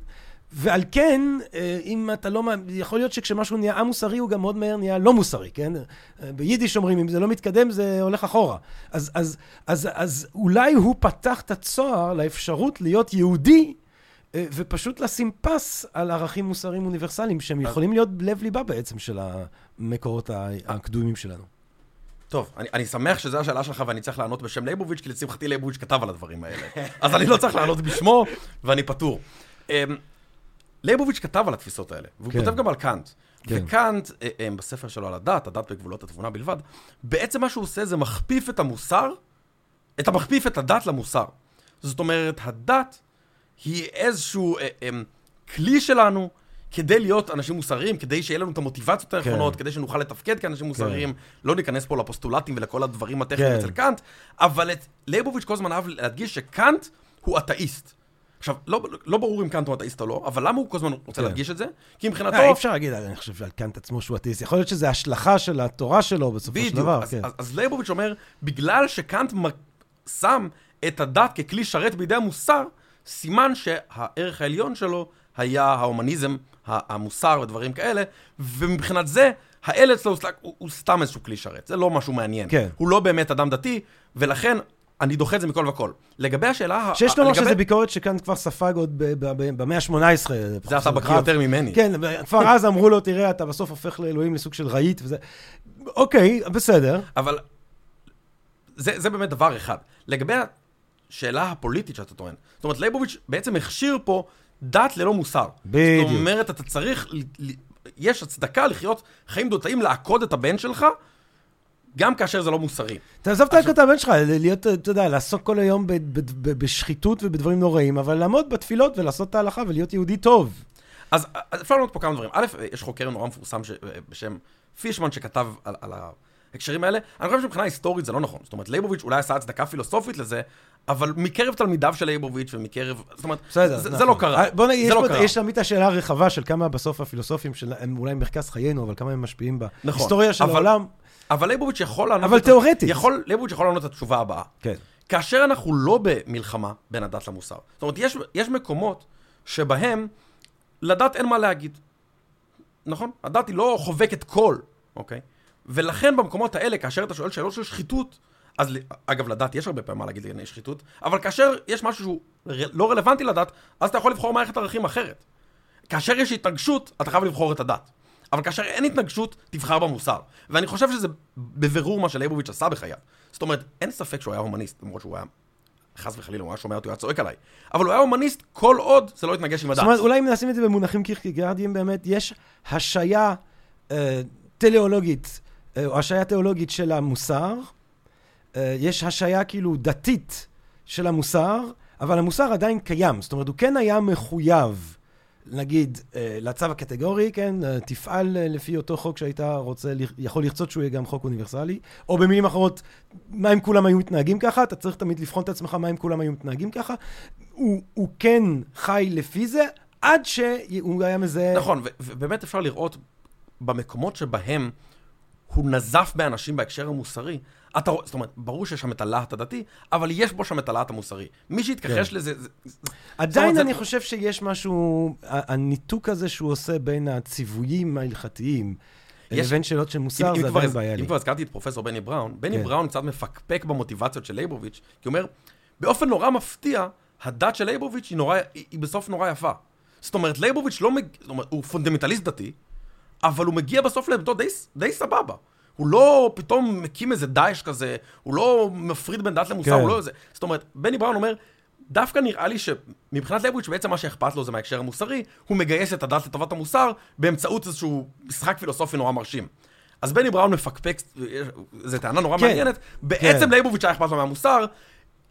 ועל כן, אה, אם אתה לא... יכול להיות שכשמשהו נהיה א-מוסרי, הוא גם מאוד מהר נהיה לא מוסרי, כן? אה, ביידיש אומרים, אם זה לא מתקדם, זה הולך אחורה. אז, אז, אז, אז אולי הוא פתח את הצוהר לאפשרות להיות יהודי, אה, ופשוט לשים פס על ערכים מוסריים אוניברסליים, שהם יכולים להיות לב-ליבה בעצם של המקורות הקדומים שלנו. טוב, אני, אני שמח שזו השאלה שלך ואני צריך לענות בשם ליבוביץ', כי לשמחתי ליבוביץ' כתב על הדברים האלה. אז אני לא צריך לענות בשמו, ואני פטור. ליבוביץ' כתב על התפיסות האלה, והוא כן. כותב גם על קאנט. כן. וקאנט, אה, אה, בספר שלו על הדת, הדת בגבולות התבונה בלבד, בעצם מה שהוא עושה זה מכפיף את המוסר, את המכפיף את הדת למוסר. זאת אומרת, הדת היא איזשהו אה, אה, כלי שלנו כדי להיות אנשים מוסריים, כדי שיהיה לנו את המוטיבציות הנכונות, כן. כדי שנוכל לתפקד כאנשים מוסריים. לא ניכנס פה לפוסטולטים ולכל הדברים הטכניים כן. אצל קאנט, אבל את ליבוביץ' כל הזמן אהב להדגיש שקאנט הוא אתאיסט. עכשיו, לא, לא ברור אם קאנט הוא אתאיסט או לא, אבל למה הוא כל הזמן רוצה כן. להדגיש את זה? כי מבחינתו... אה, אי אפשר להגיד, אני חושב, על קאנט עצמו שהוא אתאיסט. יכול להיות שזה השלכה של התורה שלו בסופו של בדיוק, דבר. אז, כן. אז, אז ליבוביץ' אומר, בגלל שקאנט שם את הדת ככלי שרת בידי המוסר, סימן שהערך העליון שלו היה ההומניזם, המוסר ודברים כאלה, ומבחינת זה, האל אצלו הוא, הוא סתם איזשהו כלי שרת, זה לא משהו מעניין. כן. הוא לא באמת אדם דתי, ולכן אני דוחה את זה מכל וכל. לגבי השאלה... שיש לומר לגבי- שזו ביקורת שכאן כבר ספג עוד במאה ה-18. זה אתה בקיא יותר ממני. כן, כבר אז אמרו לו, תראה, אתה בסוף הופך לאלוהים לסוג של רהיט וזה. אוקיי, בסדר. אבל זה, זה באמת דבר אחד. לגבי השאלה הפוליטית שאתה טוען, זאת אומרת, ליבוביץ' בעצם הכשיר פה דת ללא מוסר. בדיוק. זאת אומרת, אתה צריך, יש הצדקה לחיות חיים דותאים, לעקוד את הבן שלך, גם כאשר זה לא מוסרי. תעזוב את הבן שלך, להיות, אתה יודע, לעסוק כל היום בשחיתות ובדברים נוראים, אבל לעמוד בתפילות ולעשות את ההלכה ולהיות יהודי טוב. אז אפשר לראות פה כמה דברים. א', יש חוקר נורא מפורסם ש... בשם פישמן שכתב על, על ההקשרים האלה. אני חושב שמבחינה היסטורית זה לא נכון. זאת אומרת, לייבוביץ' אולי עשה הצדקה פילוסופית לזה, אבל מקרב תלמידיו של לייבוביץ' ומקרב... זאת אומרת, בסדר, זה, נכון. זה לא קרה. אה, בוא נגיד, יש לא קרה. יש תמיד את השאלה הרחבה של כמה בסוף הפילוסופים של- הם אולי מרכז חיינו, אבל כמה הם משפיעים נכון, בהיסטוריה של אבל- העולם. אבל לייבוביץ' יכול לענות... אבל תיאורטית. יכול, לייבוביץ' יכול לענות את התשובה הבאה. כן. כאשר אנחנו לא במלחמה בין הדת למוסר. זאת אומרת, יש, יש מקומות שבהם לדת אין מה להגיד. נכון? הדת היא לא חובקת קול, אוקיי? ולכן במקומות האלה, כאשר אתה שואל שאלות של שחיתות, אז אגב, לדת יש הרבה פעמים מה להגיד לענייני שחיתות, אבל כאשר יש משהו שהוא לא רלוונטי לדת, אז אתה יכול לבחור מערכת ערכים אחרת. כאשר יש התנגשות, אתה חייב לבחור את הדת. אבל כאשר אין התנגשות, תבחר במוסר. ואני חושב שזה בבירור מה שלייבוביץ' עשה בחייו. זאת אומרת, אין ספק שהוא היה הומניסט, למרות שהוא היה, חס וחלילה, הוא היה שומע אותי, הוא היה צועק עליי. אבל הוא היה הומניסט כל עוד זה לא התנגש עם הדת. זאת אומרת, אולי אם נשים את זה במונחים קירקגרדיים באמת, יש השעיה אה, טליאולוגית, אה, או השעיה תיאולוגית של המוסר, אה, יש השעיה כאילו דתית של המוסר, אבל המוסר עדיין קיים. זאת אומרת, הוא כן היה מחויב, נגיד, אה, לצו הקטגורי, כן, אה, תפעל אה, לפי אותו חוק שהיית רוצה, יכול לרצות שהוא יהיה גם חוק אוניברסלי, או במילים אחרות, מה אם כולם היו מתנהגים ככה? אתה צריך תמיד לבחון את עצמך מה אם כולם היו מתנהגים ככה. הוא, הוא כן חי לפי זה, עד שהוא היה מזהה... נכון, ובאמת אפשר לראות במקומות שבהם הוא נזף באנשים בהקשר המוסרי, אתה רואה, זאת אומרת, ברור שיש שם את הלהט הדתי, אבל יש בו שם את הלהט המוסרי. מי שיתכחש כן. לזה, זה, זה, עדיין זאת אני אומרת, חושב שיש משהו, הניתוק הזה שהוא עושה בין הציוויים ההלכתיים יש- לבין שאלות של מוסר, אם, זה עדיין בעיה לי. אם כבר הזכרתי את פרופסור בני בראון, בני כן. בראון קצת מפקפק במוטיבציות של לייבוביץ', כי הוא אומר, באופן נורא מפתיע, הדת של לייבוביץ' היא, נורא, היא, היא בסוף נורא יפה. זאת אומרת, לייבוביץ' לא מגיע, זאת אומרת, הוא פונדמנטליסט דתי, אבל הוא מגיע בסוף לעמדו די, די סבבה. הוא לא פתאום מקים איזה דאעש כזה, הוא לא מפריד בין דת למוסר, כן. הוא לא איזה... זאת אומרת, בני בראון אומר, דווקא נראה לי שמבחינת לייבוביץ' בעצם מה שאכפת לו זה מההקשר המוסרי, הוא מגייס את הדת לטובת המוסר באמצעות איזשהו משחק פילוסופי נורא מרשים. אז בני בראון מפקפק, זו טענה נורא כן, מעניינת, בעצם כן. לייבוביץ' היה אכפת לו מהמוסר,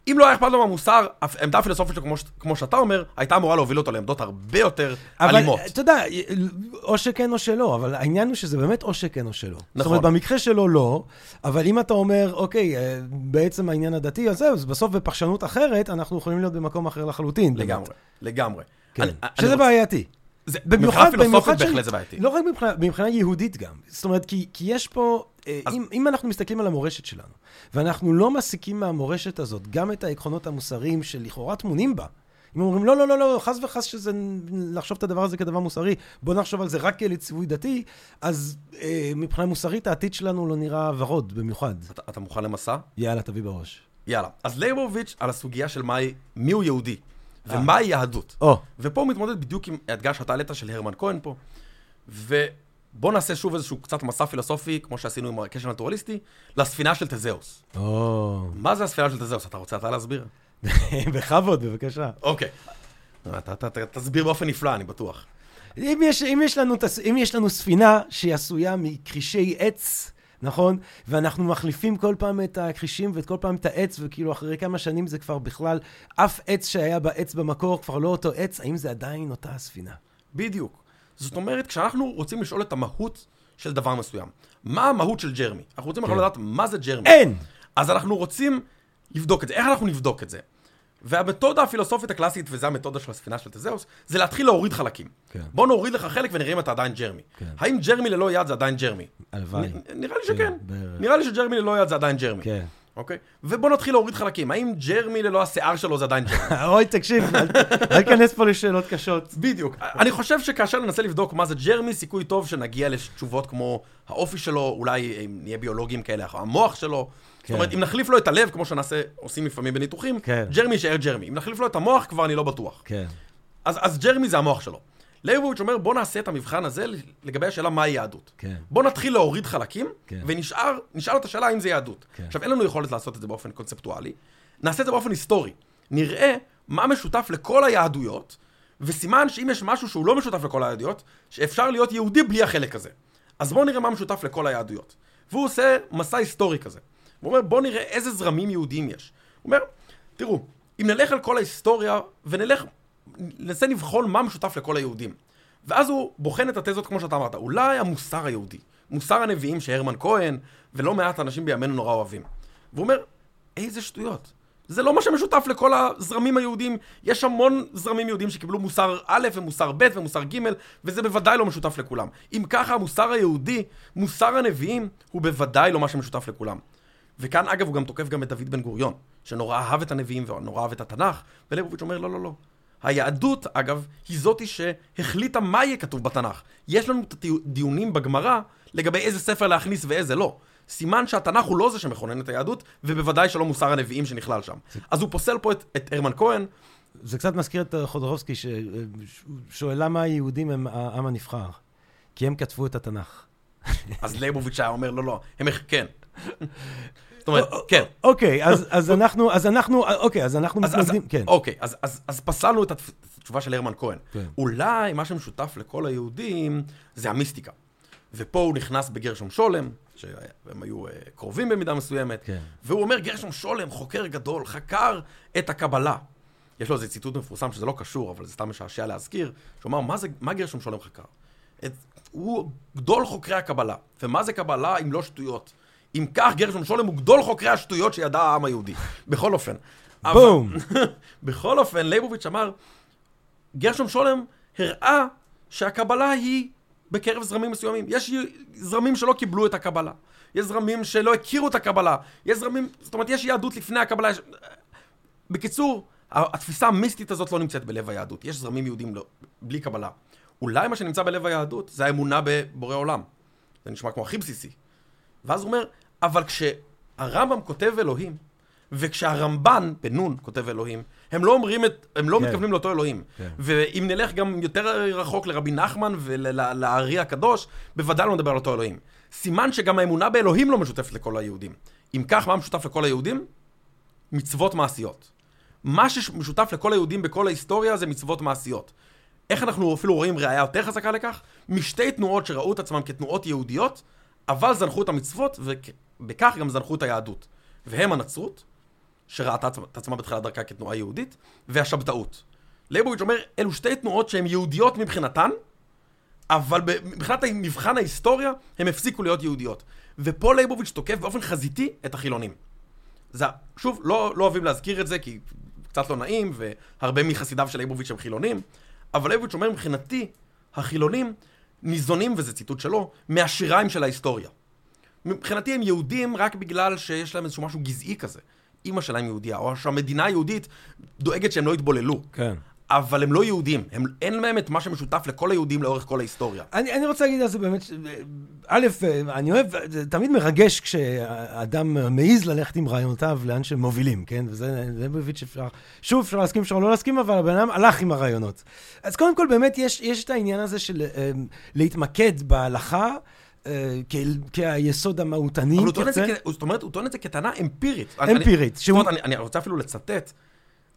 אם לא היה אכפת לו מהמוסר, העמדה הפילוסופית שלו, כמו, כמו שאתה אומר, הייתה אמורה להוביל אותו לעמדות הרבה יותר אבל אלימות. אתה יודע, או שכן או שלא, אבל העניין הוא שזה באמת או שכן או שלא. זאת נכון. אומרת, במקרה שלו לא, אבל אם אתה אומר, אוקיי, אה, בעצם העניין הדתי, אז זהו, אז בסוף בפרשנות אחרת, אנחנו יכולים להיות במקום אחר לחלוטין. באמת. לגמרי, לגמרי. כן. אני- אני שזה רוצה- בעייתי. זה- במיוחד, במיוחד בהחלט זה בעייתי. לא רק מבחינה, מבחינה יהודית גם. זאת אומרת, כי, כי יש פה, אה, אז- אם, אם אנחנו מסתכלים על המורשת שלנו, ואנחנו לא מסיקים מהמורשת הזאת גם את העקרונות המוסריים שלכאורה טמונים בה, אם אומרים, לא, לא, לא, לא, חס וחס שזה, לחשוב את הדבר הזה כדבר מוסרי, בוא נחשוב על זה רק כלציווי דתי, אז אה, מבחינה מוסרית העתיד שלנו לא נראה ורוד במיוחד. אתה, אתה מוכן למסע? יאללה, תביא בראש. יאללה. אז לייבוביץ' על הסוגיה של מהי, מיהו יהודי, ומהי יהדות. או, ופה הוא מתמודד בדיוק עם האתגר שאתה העלית של הרמן כהן פה. ובוא נעשה שוב איזשהו קצת מסע פילוסופי, כמו שעשינו עם הקשר הנטורליסטי, לספינה של תזהוס. או, מה זה הספינה של תזהוס? אתה רוצה אתה להסביר? בכבוד, בבקשה. אוקיי. אתה, אתה, אתה תסביר באופן נפלא, אני בטוח. אם יש, אם, יש לנו, אם יש לנו ספינה שהיא עשויה מכרישי עץ, נכון? ואנחנו מחליפים כל פעם את הכרישים ואת כל פעם את העץ, וכאילו אחרי כמה שנים זה כבר בכלל, אף עץ שהיה בעץ במקור כבר לא אותו עץ, האם זה עדיין אותה הספינה? בדיוק. זאת אומרת, כשאנחנו רוצים לשאול את המהות של דבר מסוים, מה המהות של ג'רמי? אנחנו רוצים כן. לדעת מה זה ג'רמי. אין! אז אנחנו רוצים לבדוק את זה. איך אנחנו נבדוק את זה? והמתודה הפילוסופית הקלאסית, וזו המתודה של הספינה של תזהוס, זה להתחיל להוריד חלקים. כן. בוא נוריד לך חלק ונראה אם אתה עדיין ג'רמי. כן. האם ג'רמי ללא יד זה עדיין ג'רמי? הלוואי. נראה לי כן, שכן. נראה לי שג'רמי ללא יד זה עדיין ג'רמי. כן. אוקיי? ובוא נתחיל להוריד חלקים. האם ג'רמי ללא השיער שלו זה עדיין ג'רמי? אוי, תקשיב, אל תיכנס פה לשאלות קשות. בדיוק. אני חושב שכאשר ננסה לבדוק מה זה ג'רמי, סיכוי טוב שנגיע לתשובות כמו האופי שלו, אולי אם נהיה ביולוגים כאלה, המוח שלו. זאת כן. אומרת, אם נחליף לו את הלב, כמו שנעשה, עושים לפעמים בניתוחים, כן. ג'רמי יישאר ג'רמי. אם נחליף לו את המוח, כבר אני לא בטוח. כן. אז, אז ג'רמי זה המוח שלו. לייבוביץ' אומר, בוא נעשה את המבחן הזה לגבי השאלה מהי יהדות. כן. בוא נתחיל להוריד חלקים, כן. ונשאר, נשאל את השאלה האם זה יהדות. כן. עכשיו, אין לנו יכולת לעשות את זה באופן קונספטואלי, נעשה את זה באופן היסטורי. נראה מה משותף לכל היהדויות, וסימן שאם יש משהו שהוא לא משותף לכל היהדויות, שאפשר להיות יהודי בלי החלק הזה. אז בואו נראה מה משותף לכל היהדויות. והוא עושה מסע היסטורי כזה. הוא אומר, בואו נראה איזה זרמים יהודיים יש. הוא אומר, תראו, אם נלך על כל ההיסטוריה, ונלך, ננסה לבחון מה משותף לכל היהודים. ואז הוא בוחן את התזות כמו שאתה אמרת, אולי המוסר היהודי, מוסר הנביאים שהרמן כהן, ולא מעט אנשים בימינו נורא אוהבים. והוא אומר, איזה שטויות. זה לא מה שמשותף לכל הזרמים היהודים. יש המון זרמים יהודים שקיבלו מוסר א' ומוסר ב' ומוסר ג', וזה בוודאי לא משותף לכולם. אם ככה, המוסר היהודי, מוסר הנביאים, הוא בוודאי לא מה שמשותף לכולם. וכאן, אגב, הוא גם תוקף גם את דוד בן גוריון, שנורא אהב את הנביאים ונורא אהב את התנ"ך, ולבוביץ' אומר, לא, לא, לא. היהדות, אגב, היא זאתי שהחליטה מה יהיה כתוב בתנ"ך. יש לנו את הדיונים בגמרא לגבי איזה ספר להכניס ואיזה לא. סימן שהתנ"ך הוא לא זה שמכונן את היהדות, ובוודאי שלא מוסר הנביאים שנכלל שם. אז הוא פוסל פה את, את הרמן כהן. זה קצת מזכיר את חודרובסקי ששואל למה היהודים הם העם הנבחר. כי הם כתבו את התנ"ך. אז ליבוביץ' היה אומר, לא, לא, הם, כן. זאת אומרת, כן. אוקיי, אז אנחנו, אז אנחנו, אוקיי, אז אנחנו מתנגדים, כן. אוקיי, אז פסלנו את התשובה של הרמן כהן. כן. אולי מה שמשותף לכל היהודים זה המיסטיקה. ופה הוא נכנס בגרשום שולם, שהם היו אה, קרובים במידה מסוימת, כן. והוא אומר, גרשום שולם, חוקר גדול, חקר את הקבלה. יש לו איזה ציטוט מפורסם שזה לא קשור, אבל זה סתם משעשע להזכיר, שהוא אמר, מה, זה, מה גרשום שולם חקר? את, הוא גדול חוקרי הקבלה. ומה זה קבלה אם לא שטויות? אם כך, גרשום שולם הוא גדול חוקרי השטויות שידע העם היהודי. בכל אופן. בום. בכל אופן, ליבוביץ' אמר, גרשום שולם הראה שהקבלה היא בקרב זרמים מסוימים. יש זרמים שלא קיבלו את הקבלה. יש זרמים שלא הכירו את הקבלה. יש זרמים, זאת אומרת, יש יהדות לפני הקבלה. יש... בקיצור, התפיסה המיסטית הזאת לא נמצאת בלב היהדות. יש זרמים יהודים לא, בלי קבלה. אולי מה שנמצא בלב היהדות זה האמונה בבורא עולם. זה נשמע כמו הכי בסיסי. ואז הוא אומר, אבל כשהרמב"ם כותב אלוהים, וכשהרמב"ן, בנון, כותב אלוהים, הם לא אומרים את, הם לא כן. מתכוונים לאותו אלוהים. כן. ואם נלך גם יותר רחוק לרבי נחמן ולארי הקדוש, בוודאי לא נדבר על אותו אלוהים. סימן שגם האמונה באלוהים לא משותפת לכל היהודים. אם כך, מה משותף לכל היהודים? מצוות מעשיות. מה שמשותף לכל היהודים בכל ההיסטוריה זה מצוות מעשיות. איך אנחנו אפילו רואים ראייה יותר חזקה לכך? משתי תנועות שראו את עצמם כתנועות יהודיות, אבל זנחו את המצוות, ובכך גם זנחו את היהדות. והם הנצרות, שראתה את עצמה בתחילת דרכה כתנועה יהודית, והשבתאות. ליבוביץ' אומר, אלו שתי תנועות שהן יהודיות מבחינתן, אבל מבחינת מבחן ההיסטוריה, הם הפסיקו להיות יהודיות. ופה ליבוביץ' תוקף באופן חזיתי את החילונים. זה, שוב, לא, לא אוהבים להזכיר את זה, כי קצת לא נעים, והרבה מחסידיו של ליבוביץ' הם חילונים, אבל ליבוביץ' אומר, מבחינתי, החילונים ניזונים, וזה ציטוט שלו, מהשיריים של ההיסטוריה. מבחינתי הם יהודים רק בגלל שיש להם איזשהו משהו גזעי כזה. אימא שלהם יהודייה, או שהמדינה היהודית דואגת שהם לא יתבוללו. כן. אבל הם לא יהודים, הם, אין להם את מה שמשותף לכל היהודים לאורך כל ההיסטוריה. אני, אני רוצה להגיד על זה באמת, א', אני אוהב, זה תמיד מרגש כשאדם מעז ללכת עם רעיונותיו לאן שהם מובילים, כן? וזה ליבוביץ' אפשר, שוב, אפשר להסכים, אפשר לא להסכים, אבל הבן אדם הלך עם הרעיונות. אז קודם כל, באמת, יש, יש את העניין הזה של אה, להתמקד בהלכה. כהיסוד המהותני. אבל זאת אומרת, הוא טוען את זה כטענה אמפירית. אמפירית. זאת אומרת, אני רוצה אפילו לצטט.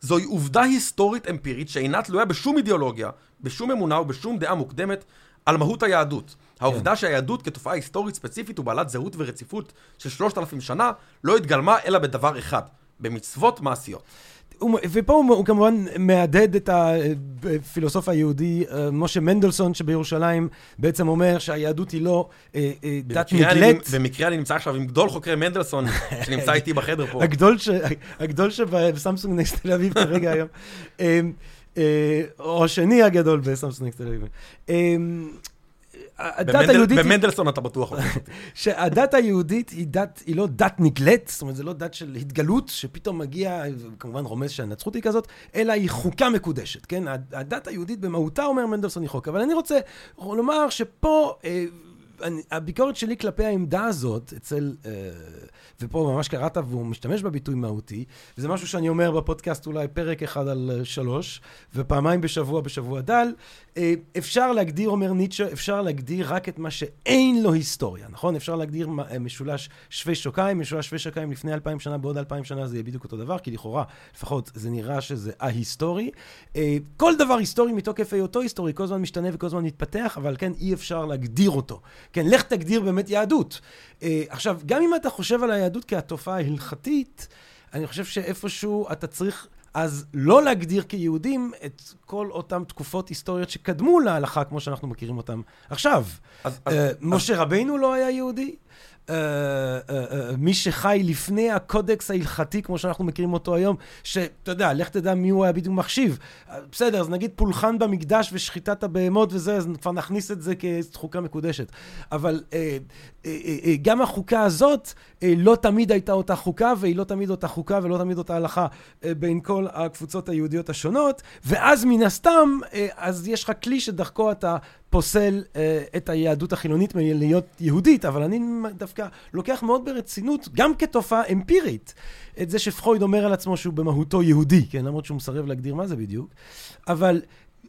זוהי עובדה היסטורית אמפירית שאינה תלויה בשום אידיאולוגיה, בשום אמונה ובשום דעה מוקדמת על מהות היהדות. העובדה כן. שהיהדות כתופעה היסטורית ספציפית ובעלת זהות ורציפות של שלושת אלפים שנה לא התגלמה אלא בדבר אחד, במצוות מעשיות. ופה הוא, הוא כמובן מהדהד את הפילוסוף היהודי, אה, משה מנדלסון, שבירושלים בעצם אומר שהיהדות היא לא אה, אה, דת נגלית. במקרה אני נמצא עכשיו עם גדול חוקרי מנדלסון, שנמצא איתי בחדר פה. הגדול, ש, הגדול שבסמסונג נקסט תל אביב כרגע היום. או השני הגדול בסמסונג תל אביב. הדת היהודית... במנדלסון אתה בטוח. שהדת היהודית היא דת, היא לא דת נגלית, זאת אומרת, זו לא דת של התגלות, שפתאום מגיע, כמובן רומז שהנצחות היא כזאת, אלא היא חוקה מקודשת, כן? הדת היהודית במהותה, אומר מנדלסון, היא חוק. אבל אני רוצה לומר שפה... אה, אני- הביקורת שלי כלפי העמדה הזאת, אצל, אה, ופה ממש קראת והוא משתמש בביטוי מהותי, וזה משהו שאני אומר בפודקאסט אולי פרק אחד על אה, שלוש, ופעמיים בשבוע בשבוע דל, אה, אפשר להגדיר, אומר ניטשה, אפשר להגדיר רק את מה שאין לו היסטוריה, נכון? אפשר להגדיר אה, משולש שווה שוקיים, משולש שווה שוקיים לפני אלפיים שנה, בעוד אלפיים שנה זה יהיה בדיוק אותו דבר, כי לכאורה, לפחות זה נראה שזה א-היסטורי. אה, כל דבר היסטורי מתוקף היותו היסטורי, כל הזמן משתנה וכל הזמן מתפתח, אבל כן, אי אפשר להגדיר אותו. כן, לך תגדיר באמת יהדות. אה, עכשיו, גם אם אתה חושב על היהדות כהתופעה ההלכתית, אני חושב שאיפשהו אתה צריך אז לא להגדיר כיהודים את כל אותן תקופות היסטוריות שקדמו להלכה, כמו שאנחנו מכירים אותן עכשיו. אז- אז- אה, משה רבינו לא היה יהודי? אה, אה, אה, מי שחי לפני הקודקס ההלכתי, כמו שאנחנו מכירים אותו היום, שאתה יודע, לך תדע מי הוא היה בדיוק מחשיב. בסדר, אז נגיד פולחן במקדש ושחיטת הבהמות וזה, אז כבר נכניס את זה כחוקה מקודשת. אבל גם החוקה הזאת לא תמיד הייתה אותה חוקה, והיא לא תמיד אותה חוקה ולא תמיד אותה הלכה בין כל הקבוצות היהודיות השונות, ואז מן הסתם, אז יש לך כלי שדרכו אתה פוסל אה, את היהדות החילונית מלהיות יהודית, אבל אני דווקא לוקח מאוד ברצינות, גם כתופעה אמפירית, את זה שפרויד אומר על עצמו שהוא במהותו יהודי, כן, למרות שהוא מסרב להגדיר מה זה בדיוק, אבל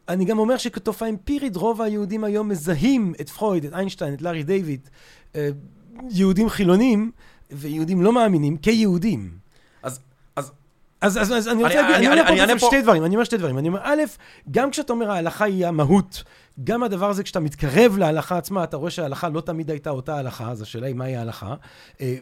אני גם אומר שכתופעה אמפירית, רוב היהודים היום מזהים את פרויד, את איינשטיין, את לארי דיוויד, אה, יהודים חילונים ויהודים לא מאמינים כיהודים. אז, אז אז, אני רוצה להגיד, אני- אומר פה שתי דברים, אני אומר שתי דברים. אני אומר, א', גם כשאתה אומר ההלכה היא המהות, גם הדבר הזה, כשאתה מתקרב להלכה עצמה, אתה רואה שההלכה לא תמיד הייתה אותה הלכה, אז השאלה היא מהי ההלכה. אה,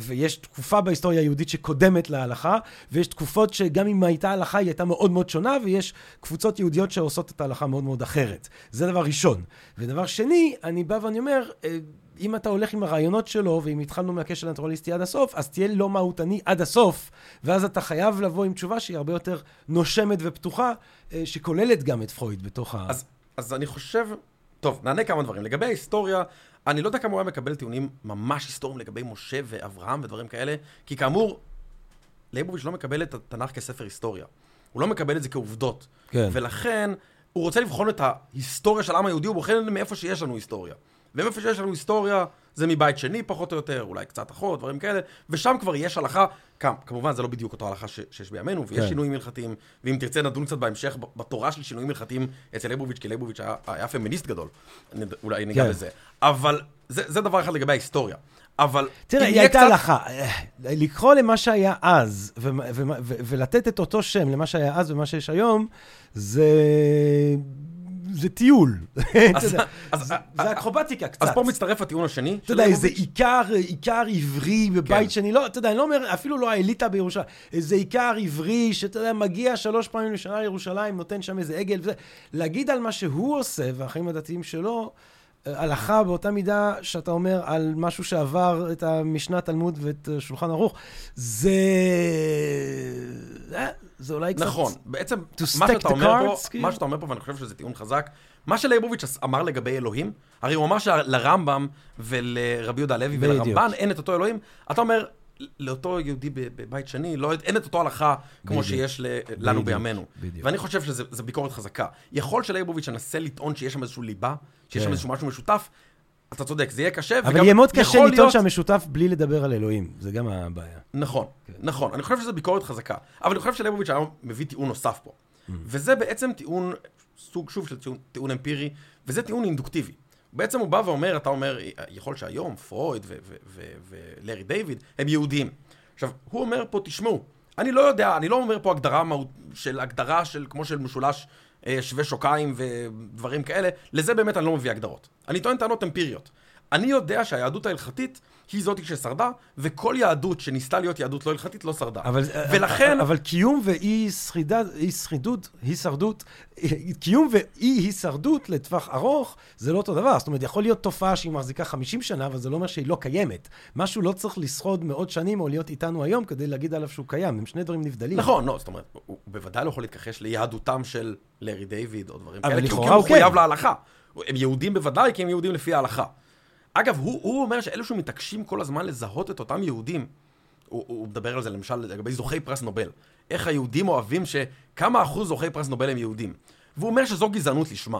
ויש תקופה בהיסטוריה היהודית שקודמת להלכה, ויש תקופות שגם אם הייתה הלכה, היא הייתה מאוד מאוד שונה, ויש קבוצות יהודיות שעושות את ההלכה מאוד מאוד אחרת. זה דבר ראשון. ודבר שני, אני בא ואני אומר, אה, אם אתה הולך עם הרעיונות שלו, ואם התחלנו מהקשר הנטרליסטי עד הסוף, אז תהיה לא מהותני עד הסוף, ואז אתה חייב לבוא עם תשובה שהיא הרבה יותר נושמת ופתוחה, אה, שכוללת גם את פרויד בתוך ה... אז, אז אני חושב... טוב, נענה כמה דברים. לגבי ההיסטוריה, אני לא יודע כמה הוא היה מקבל טיעונים ממש היסטוריים לגבי משה ואברהם ודברים כאלה, כי כאמור, ליבוביץ' לא מקבל את התנ"ך כספר היסטוריה. הוא לא מקבל את זה כעובדות. כן. ולכן, הוא רוצה לבחון את ההיסטוריה של העם היהודי, הוא בוחן מאיפה שיש לנו היסטוריה. ומאיפה שיש לנו היסטוריה, זה מבית שני פחות או יותר, אולי קצת אחות, דברים כאלה, ושם כבר יש הלכה, כמ- כמובן זה לא בדיוק אותו הלכה ש- שיש בימינו, ויש כן. שינויים הלכתיים, ואם תרצה נדון קצת בהמשך בתורה של שינויים הלכתיים אצל ליבוביץ', כי ליבוביץ' היה, היה פמיניסט גדול, אולי ניגע כן. בזה. אבל זה, זה דבר אחד לגבי ההיסטוריה. אבל תראה, היא הייתה קצת- הלכה. אה, לקרוא למה שהיה אז, ו- ו- ו- ולתת את אותו שם למה שהיה אז ומה שיש היום, זה... זה טיול. זה זה אקרובטיקה קצת. אז פה מצטרף הטיעון השני. אתה יודע, איזה. עיקר, עיקר עברי בבית כן. שני, לא, אתה יודע, אני לא אומר, אפילו לא האליטה בירושלים, איזה עיקר עברי, שאתה יודע, מגיע שלוש פעמים לשנה לירושלים, נותן שם איזה עגל וזה, להגיד על מה שהוא עושה, והחיים הדתיים שלו, אה, הלכה באותה מידה שאתה אומר על משהו שעבר את המשנה תלמוד ואת שולחן ערוך, זה... אה, זה אולי קצת... נכון, בעצם מה שאתה אומר פה, cards, כאילו. מה שאתה אומר פה, ואני חושב שזה טיעון חזק, מה שלייבוביץ' אמר לגבי אלוהים, הרי הוא אמר שלרמב"ם ולרבי יהודה הלוי. ולרמב"ן אין את אותו אלוהים, אתה אומר, לאותו יהודי בבית שני, לא, אין את אותו הלכה כמו בדיוק. שיש ל- לנו בדיוק, בימינו. בדיוק. ואני חושב שזו ביקורת חזקה. יכול שלייבוביץ' ינסה לטעון שיש שם איזשהו ליבה, שיש שם כן. איזשהו משהו משותף, אתה צודק, זה יהיה קשה, אבל יהיה מאוד קשה לטעון להיות- שהמשותף בלי לדבר על אלוהים, זה גם הבעיה. נכון, נכון. אני חושב שזו ביקורת חזקה. אבל אני חושב שלייבוביץ' היום מביא טיעון נוסף פה. וזה בעצם טיעון, סוג שוב של טיעון, טיעון אמפירי, וזה טיעון אינדוקטיבי. בעצם הוא בא ואומר, אתה אומר, יכול שהיום פרויד ולארי דיוויד הם יהודים. עכשיו, הוא אומר פה, תשמעו, אני לא יודע, אני לא אומר פה הגדרה של הגדרה של, כמו של משולש אה, שווה שוקיים ודברים כאלה, לזה באמת אני לא מביא הגדרות. אני טוען טענות אמפיריות. אני יודע שהיהדות ההלכתית היא זאת ששרדה, וכל יהדות שניסתה להיות יהדות לא הלכתית לא שרדה. אבל, ולכן... אבל קיום ואי שרידה, אי שרידות, הישרדות, קיום ואי הישרדות לטווח ארוך, זה לא אותו דבר. זאת אומרת, יכול להיות תופעה שהיא מחזיקה 50 שנה, אבל זה לא אומר שהיא לא קיימת. משהו לא צריך לשרוד מאות שנים או להיות איתנו היום כדי להגיד עליו שהוא קיים. הם שני דברים נבדלים. נכון, לא, זאת אומרת, הוא בוודאי לא יכול להתכחש ליהדותם של לארי דיוויד או דברים אבל כאלה, כי הוא לכאורה כאילו הוא כן. מחויב להלכה. הם יהודים בוודאי, כי הם יהודים לפי ההלכה. אגב, הוא, הוא אומר שאלו שמתעקשים כל הזמן לזהות את אותם יהודים, הוא, הוא מדבר על זה למשל לגבי זוכי פרס נובל. איך היהודים אוהבים שכמה אחוז זוכי פרס נובל הם יהודים. והוא אומר שזו גזענות לשמה.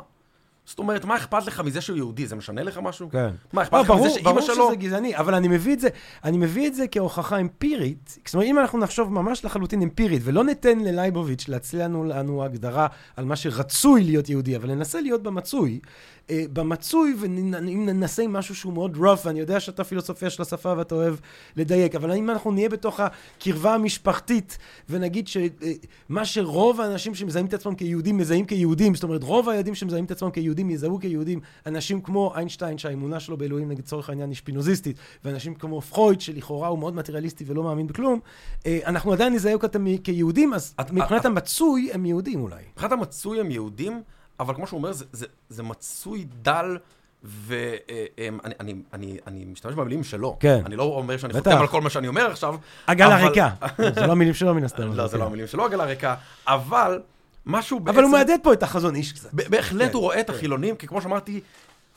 זאת אומרת, מה אכפת לך מזה שהוא יהודי? זה משנה לך משהו? כן. מה, אכפת לא, לך מזה ברור, שאימא ברור שלו... שזה גזעני, אבל אני מביא את זה, אני מביא את זה כהוכחה אמפירית. זאת אומרת, אם אנחנו נחשוב ממש לחלוטין אמפירית, ולא ניתן ללייבוביץ' להציע לנו, לנו הגדרה על מה שרצוי להיות יהודי, אבל ננסה להיות במצוי, אה, במצוי, ואם ננסה עם משהו שהוא מאוד rough, ואני יודע שאתה פילוסופיה של השפה ואתה אוהב לדייק, אבל אם אנחנו נהיה בתוך הקרבה המשפחתית, ונגיד שמה שרוב האנשים שמזהים את עצמם כיהודים, מזהים כיהודים, זאת אומרת, רוב הילדים שמזהים את עצמם כיהודים, יזהו כיהודים, אנשים כמו איינשטיין, שהאמונה שלו באלוהים, נגיד, צורך העניין, היא שפינוזיסטית, ואנשים כמו פרויד, שלכאורה הוא מאוד מטריאליסטי ולא מאמין בכלום, אה, אנחנו עדיין נזהה אותם כיהודים, אז את- מבחינת את- המצוי, הם יהודים אולי. מבחינת המצוי הם יהודים, אבל כמו שהוא אומר, זה, זה, זה מצוי דל, ואני אני, אני, אני משתמש במילים שלו. כן. אני לא אומר שאני. חותם על כל מה שאני אומר עכשיו. עגלה אבל- ריקה. זה לא המילים שלו מן הסתם. לא, זה לא כן. המילים שלו, עגלה ריקה, אבל משהו בעצם... אבל הוא מהדהד פה את החזון איש קצת. בהחלט כן, הוא רואה את כן. החילונים, כי כמו שאמרתי,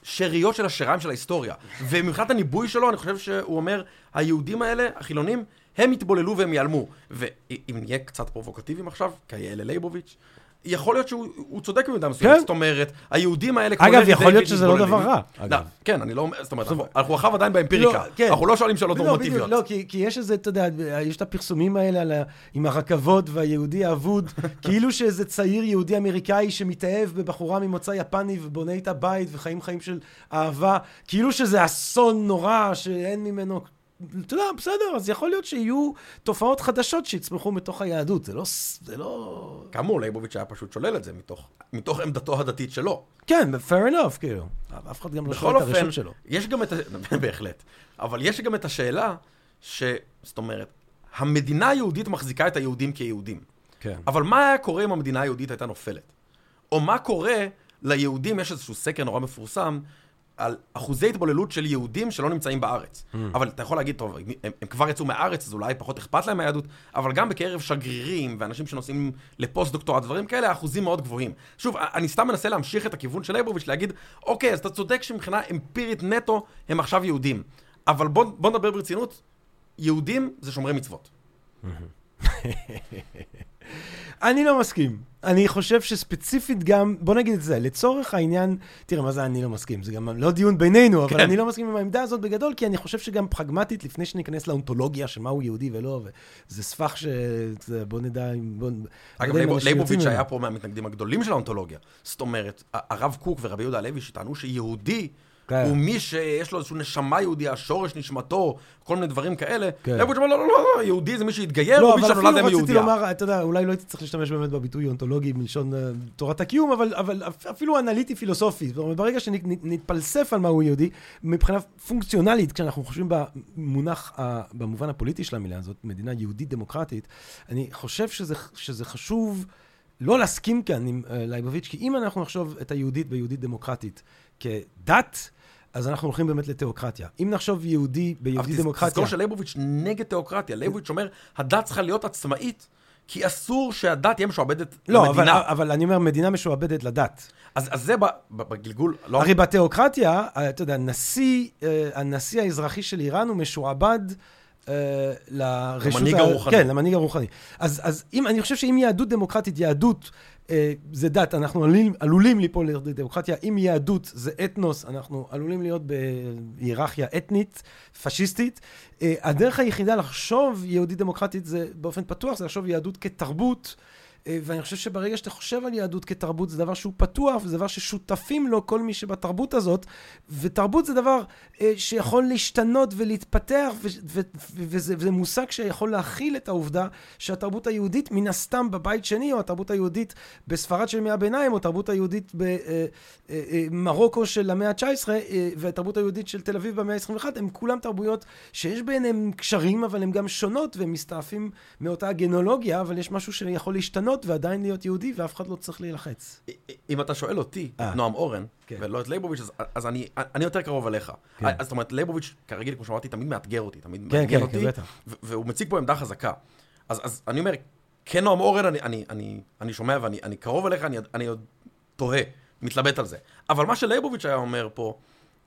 שאריות של השריים של ההיסטוריה. ומבחינת הניבוי שלו, אני חושב שהוא אומר, היהודים האלה, החילונים, הם יתבוללו והם ייעלמו. ואם נהיה קצת פרובוקטיביים עכשיו, כאלה לייבוביץ', יכול להיות שהוא הוא צודק במידה מסוימת. כן. זאת אומרת, היהודים האלה, אגב, יכול להיות שזה לא. דבר רע, לא. כן, אני לא אומר, זאת אומרת, אנחנו- עכשיו עדיין באמפיריקה. לא, כן. אנחנו לא שואלים שאלות לא, נורמטיביות. לא, כי, כי יש איזה, אתה יודע, יש את הפרסומים האלה עם הרכבות והיהודי האבוד, כאילו שאיזה צעיר יהודי אמריקאי שמתאהב בבחורה ממוצא יפני ובונה איתה בית וחיים חיים של אהבה, כאילו שזה אסון נורא שאין ממנו... אתה יודע, בסדר, אז יכול להיות שיהיו תופעות חדשות שיצמחו מתוך היהדות, זה לא... זה לא... כאמור, לייבוביץ' היה פשוט שולל את זה מתוך, מתוך עמדתו הדתית שלו. כן, fair enough, כאילו. אף אחד גם לא שואל את הרשות שלו. יש גם את ה... בהחלט. אבל יש גם את השאלה ש... זאת אומרת, המדינה היהודית מחזיקה את היהודים כיהודים. כן. אבל מה היה קורה אם המדינה היהודית הייתה נופלת? או מה קורה ליהודים, יש איזשהו סקר נורא מפורסם, על אחוזי התבוללות של יהודים שלא נמצאים בארץ. Mm. אבל אתה יכול להגיד, טוב, הם, הם כבר יצאו מהארץ, אז אולי פחות אכפת להם מהיהדות, אבל גם בקרב שגרירים ואנשים שנוסעים לפוסט-דוקטורט, דברים כאלה, האחוזים מאוד גבוהים. שוב, אני סתם מנסה להמשיך את הכיוון של לייבוביץ', להגיד, אוקיי, אז אתה צודק שמבחינה אמפירית נטו, הם עכשיו יהודים. אבל בוא, בוא נדבר ברצינות, יהודים זה שומרי מצוות. אני לא מסכים. אני חושב שספציפית גם, בוא נגיד את זה, לצורך העניין, תראה, מה זה אני לא מסכים? זה גם לא דיון בינינו, אבל כן. אני לא מסכים עם העמדה הזאת בגדול, כי אני חושב שגם פרגמטית, לפני שניכנס לאונתולוגיה של מהו יהודי ולא, וזה סבך ש... זה- בוא נדע אם... בוא... אגב, יוצאים היה. פה מהמתנגדים הגדולים של האונתולוגיה. זאת אומרת, הרב קוק ורבי יהודה הלוי שטענו שיהודי כן. הוא מי שיש לו איזושהי נשמה יהודי, השורש נשמתו, כל מיני דברים כאלה. כן. לייבוביץ' אמר, לא, לא, לא, יהודי זה מי שהתגייר, לא, או מי שנולד רציתי יהודייה. לומר, אתה יודע, אולי לא הייתי צריך להשתמש באמת בביטוי אונתולוגי מלשון אה, תורת הקיום, אבל, אבל אפ- אפילו אנליטי פילוסופי. זאת אומרת, ברגע שנתפלסף על מהו יהודי, מבחינה פונקציונלית, כשאנחנו חושבים במונח, ה- במובן הפוליטי של המילה הזאת, מדינה יהודית דמוקרטית, אני חושב שזה, שזה חשוב לא להסכים כאן עם אה, לייבוביץ', כי אם אנחנו נחשוב את היהודית ביהודית דמוקרטית כדת, אז אנחנו הולכים באמת לתיאוקרטיה. אם נחשוב יהודי אבל ביהודית תז- דמוקרטיה... תזכור שלייבוביץ' נגד תיאוקרטיה. לייבוביץ' אומר, הדת צריכה להיות עצמאית, כי אסור שהדת תהיה משועבדת לא, אבל, למדינה. אבל אני אומר, מדינה משועבדת לדת. אז אז זה בגלגול, לא... הרי בתיאוקרטיה, אה, אתה יודע, נשיא, אה, הנשיא האזרחי של איראן הוא משועבד אה, לרשות... למנהיג ה- הרוחני. כן, למנהיג הרוחני. אז, אז אם, אני חושב שאם יהדות דמוקרטית, יהדות זה דת, אנחנו עלולים, עלולים ליפול לדמוקרטיה. אם יהדות זה אתנוס, אנחנו עלולים להיות בהיררכיה אתנית, פשיסטית. אה, הדרך היחידה לחשוב יהודית דמוקרטית זה באופן פתוח, זה לחשוב יהדות כתרבות. אה, ואני חושב שברגע שאתה חושב על יהדות כתרבות, זה דבר שהוא פתוח, וזה דבר ששותפים לו כל מי שבתרבות הזאת, ותרבות זה דבר אה, שיכול להשתנות ולהתפתח, וזה, וזה מושג שיכול להכיל את העובדה שהתרבות היהודית, מן הסתם בבית שני, או התרבות היהודית בספרד של ימי הביניים, או התרבות היהודית במרוקו של המאה ה-19, אה, והתרבות היהודית של תל אביב במאה ה-21, הם כולם תרבויות שיש ביניהם קשרים, אבל הן גם שונות, והם מסתעפים מאותה גנולוגיה, אבל יש משהו שיכול להשתנות ועדיין להיות יהודי, ואף אחד לא צריך להילחץ. אם אתה שואל אותי, אה. את נועם אורן, כן. ולא את לייבוביץ', אז, אז אני, אני יותר קרוב אליך. כן. אז זאת אומרת, לייבוביץ', כרגיל, כמו שאמרתי, תמיד מאתגר אותי, תמיד כן, מעניין כן, אותי, כן. ו- והוא מציג פה עמדה חזקה. אז, אז אני אומר, כן, נועם אורן, אני, אני, אני, אני שומע ואני אני קרוב אליך, אני, אני עוד תוהה, מתלבט על זה. אבל מה שלייבוביץ' היה אומר פה,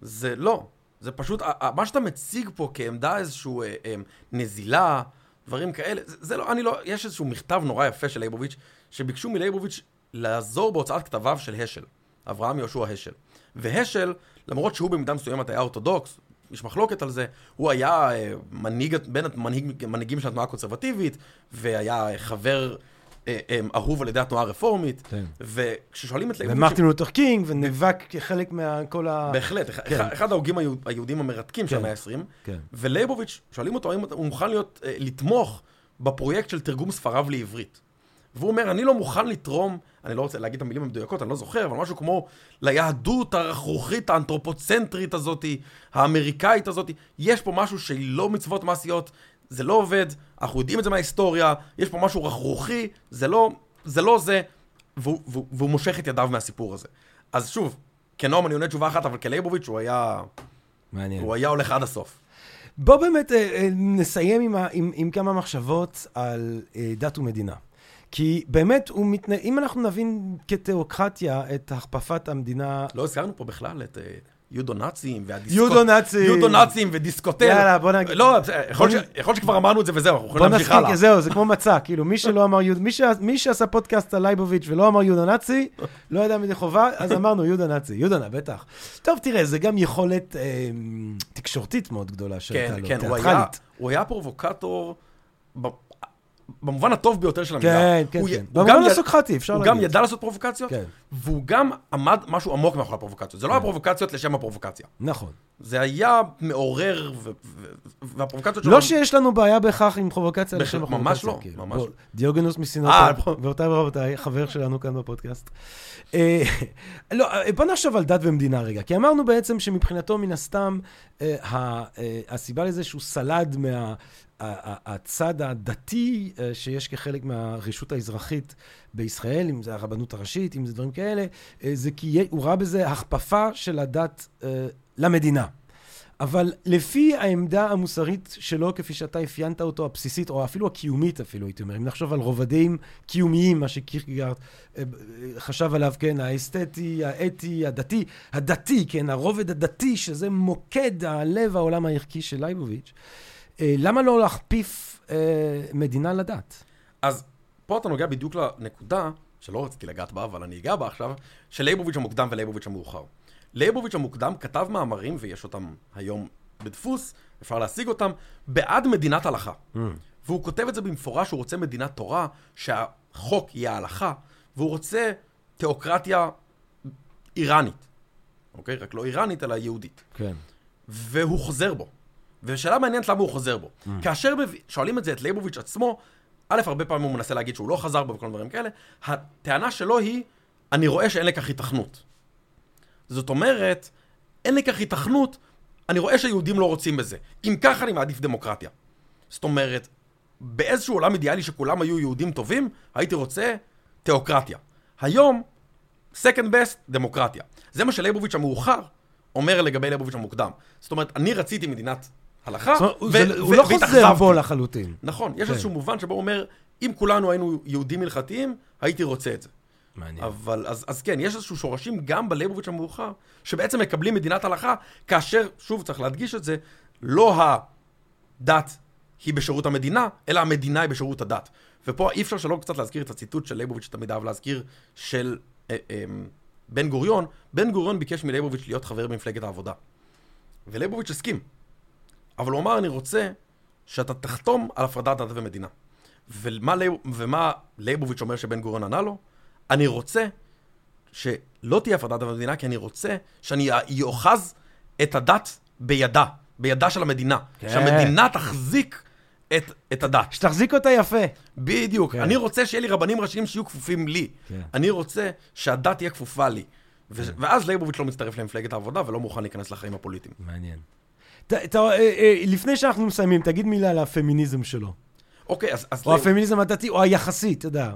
זה לא. זה פשוט, מה שאתה מציג פה כעמדה איזשהו אה, אה, נזילה, דברים כאלה, זה, זה לא, אני לא, יש איזשהו מכתב נורא יפה של לייבוביץ', שביקשו מלייבוביץ' לעזור בהוצאת כתביו של השל. אברהם יהושע השל. והשל, למרות שהוא במידה מסוימת היה אורתודוקס, יש מחלוקת על זה, הוא היה אה, מנהיג, בין המנהיג- מנהיגים של התנועה הקונסרבטיבית, והיה אה, חבר אהוב על ידי התנועה הרפורמית, כן. וכששואלים את. ומרטין לותר קינג, ונאבק כחלק מכל ה... בהחלט, אחד- כן. אחד ההוגים היהוד- היהודים המרתקים של כן. המאה ה-20, כן. ולייבוביץ', שואלים אותו האם הוא מוכן להיות, אה, לתמוך בפרויקט של תרגום ספריו לעברית. והוא אומר, אני לא מוכן לתרום, אני לא רוצה להגיד את המילים המדויקות, אני לא זוכר, אבל משהו כמו ליהדות הרכרוכית, האנתרופוצנטרית הזאת, האמריקאית הזאת, יש פה משהו שהיא לא מצוות מעשיות, זה לא עובד, אנחנו יודעים את זה מההיסטוריה, יש פה משהו רכרוכי, זה לא זה, לא זה והוא, והוא, והוא מושך את ידיו מהסיפור הזה. אז שוב, כנועם אני עונה תשובה אחת, אבל כלייבוביץ' הוא היה, מעניין. הוא היה הולך עד הסוף. בוא באמת אה, אה, נסיים עם, ה, עם, עם כמה מחשבות על אה, דת ומדינה. כי באמת, הוא מתנה... אם אנחנו נבין כתיאוקרטיה את הכפפת המדינה... לא הזכרנו פה בכלל את יודו-נאצים והדיסקוט... יודו-נאצים. יודו-נאצים ודיסקוטל. יאללה, בוא נגיד- לא, יכול ש- יכול שכבר אמרנו את זה וזהו, אנחנו יכולים להמשיך הלאה. זהו, זה כמו מצע, כאילו, מי שלא אמר יהודה, מי, ש... מי שעשה פודקאסט על לייבוביץ' ולא אמר יהודה נאצי, לא ידע מדי חובה, אז אמרנו יהודה נאצי, יהודה נא, בטח. טוב, תראה, זה גם יכולת אה, תקשורתית מאוד גדולה שהייתה כן, לו, כן, הוא היה- תיאטרלית. הוא היה פרובוקטור במובן הטוב ביותר של המילה. כן, כן, הוא כן. הוא במובן גם יד- הסוקרטי, אפשר הוא להגיד. גם ידע לעשות פרובוקציות, כן. והוא גם עמד משהו עמוק מאחורי הפרובוקציות. זה לא היה פרובוקציות לשם הפרובוקציה. נכון. זה היה מעורר, ו- ו- והפרובוקציות שלו... לא שיש לנו בעיה בהכרח עם פרובוקציה בהחלט, לשם ממש הפרובוקציה, לא, כאילו. ממש לא. דיוגנוס אה, מסינוטו, בוא. גבירותיי ורבותיי, חבר שלנו כאן בפודקאסט. אה, לא, אה, בוא נחשוב על דת ומדינה רגע, כי אמרנו בעצם שמבחינתו, מן הסתם, אה, אה, הסיבה לזה שהוא סלד מה... הצד הדתי אה, שיש כחלק מהרשות האזרחית בישראל, אם זה הרבנות הראשית, אם זה דברים כאלה, אה, זה כי הוא ראה בזה הכפפה של הדת אה, למדינה. אבל לפי העמדה המוסרית שלו, כפי שאתה אפיינת אותו, הבסיסית, או אפילו הקיומית אפילו, הייתי אומר, אם נחשוב על רובדים קיומיים, מה שקירקגרד חשב עליו, כן, האסתטי, האתי, הדתי, הדתי, כן, הרובד הדתי, שזה מוקד הלב העולם הערכי של לייבוביץ', למה לא להכפיף אה, מדינה לדת? אז פה אתה נוגע בדיוק לנקודה, שלא רציתי לגעת בה, אבל אני אגע בה עכשיו, של לייבוביץ' המוקדם ולייבוביץ' המאוחר. לייבוביץ' המוקדם כתב מאמרים, ויש אותם היום בדפוס, אפשר להשיג אותם, בעד מדינת הלכה. והוא כותב את זה במפורש, הוא רוצה מדינת תורה, שהחוק יהיה ההלכה, והוא רוצה תיאוקרטיה איראנית. אוקיי? רק לא איראנית, אלא יהודית. כן. והוא חוזר בו. ושאלה מעניינת למה הוא חוזר בו. Mm. כאשר שואלים את זה את לייבוביץ' עצמו, א', הרבה פעמים הוא מנסה להגיד שהוא לא חזר בו וכל מיני דברים כאלה, הטענה שלו היא, אני רואה שאין לכך היתכנות. זאת אומרת, אין לכך היתכנות, אני רואה שהיהודים לא רוצים בזה. אם ככה אני מעדיף דמוקרטיה. זאת אומרת, באיזשהו עולם אידיאלי שכולם היו יהודים טובים, הייתי רוצה תיאוקרטיה. היום, second best, דמוקרטיה. זה מה שלייבוביץ' המאוחר אומר לגבי לייבוביץ' המוקדם. זאת אומרת, אני רציתי מדינת הלכה, זאת אומרת, הוא לא חוזר. בו לחלוטין. נכון, יש כן. איזשהו מובן שבו הוא אומר, אם כולנו היינו יהודים הלכתיים, הייתי רוצה את זה. מעניין. אבל, אז, אז כן, יש איזשהו שורשים גם בלייבוביץ' המאוחר, שבעצם מקבלים מדינת הלכה, כאשר, שוב, צריך להדגיש את זה, לא הדת היא בשירות המדינה, אלא המדינה היא בשירות הדת. ופה אי אפשר שלא קצת להזכיר את הציטוט של לייבוביץ' שתמיד אהב להזכיר, של אה, אה, בן גוריון. בן גוריון ביקש מלייבוביץ' להיות חבר במפלגת העבודה. ולייבוביץ' הסכים. אבל הוא אמר, אני רוצה שאתה תחתום על הפרדת דת ומדינה. ומה, ומה לייבוביץ' אומר שבן גוריון ענה לו? אני רוצה שלא תהיה הפרדת דת ומדינה, כי אני רוצה שאני אאחז את הדת בידה, בידה של המדינה. כן. שהמדינה תחזיק את, את הדת. שתחזיק אותה יפה. בדיוק. כן. אני רוצה שיהיה לי רבנים ראשיים שיהיו כפופים לי. כן. אני רוצה שהדת תהיה כפופה לי. ו- ואז לייבוביץ' לא מצטרף למפלגת העבודה ולא מוכן להיכנס לחיים הפוליטיים. מעניין. ת- ת- אה, אה, לפני שאנחנו מסיימים, תגיד מילה על הפמיניזם שלו. אוקיי, אז... אז או הפמיניזם הדתי, או היחסי, אתה יודע.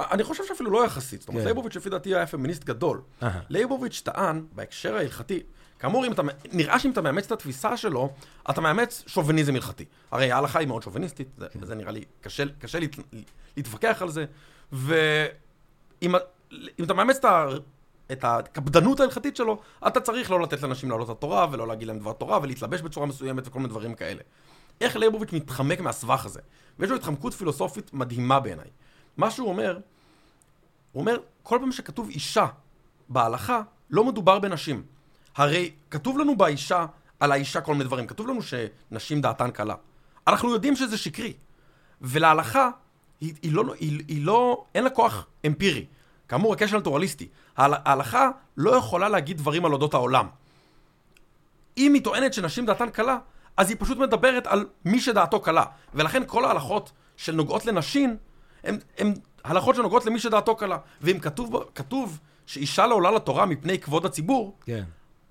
אני חושב שאפילו לא יחסית. זאת אומרת, כן. לייבוביץ' לפי דעתי היה פמיניסט גדול. אהה. לייבוביץ' טען, בהקשר ההלכתי, כאמור, אם אתה, נראה שאם אתה מאמץ את התפיסה שלו, אתה מאמץ שוביניזם הלכתי. הרי ההלכה היא מאוד שוביניסטית, זה, כן. זה נראה לי, קשה, קשה להת, להתווכח על זה, ואם אם אתה מאמץ את, ה, את הקפדנות ההלכתית שלו, אתה צריך לא לתת לאנשים לעלות לתורה, ולא להגיד להם דבר תורה, ולהתלבש בצורה מסוימת וכל מיני דברים כאלה. איך לייבוביץ' מתחמק מהסבך הזה? ויש לו התחמקות פילוסופית מדהימה בעיניי. מה שהוא אומר, הוא אומר, כל פעם שכתוב אישה בהלכה לא מדובר בנשים. הרי כתוב לנו באישה, על האישה כל מיני דברים. כתוב לנו שנשים דעתן קלה. אנחנו יודעים שזה שקרי. ולהלכה, היא, היא, לא, היא, היא לא, אין לה כוח אמפירי. כאמור, הקשר אלטורליסטי. ההל- ההלכה לא יכולה להגיד דברים על אודות העולם. אם היא טוענת שנשים דעתן קלה, אז היא פשוט מדברת על מי שדעתו קלה. ולכן כל ההלכות שנוגעות לנשים, הן הלכות שנוגעות למי שדעתו קלה. ואם כתוב, כתוב שאישה לא עולה לתורה מפני כבוד הציבור, כן.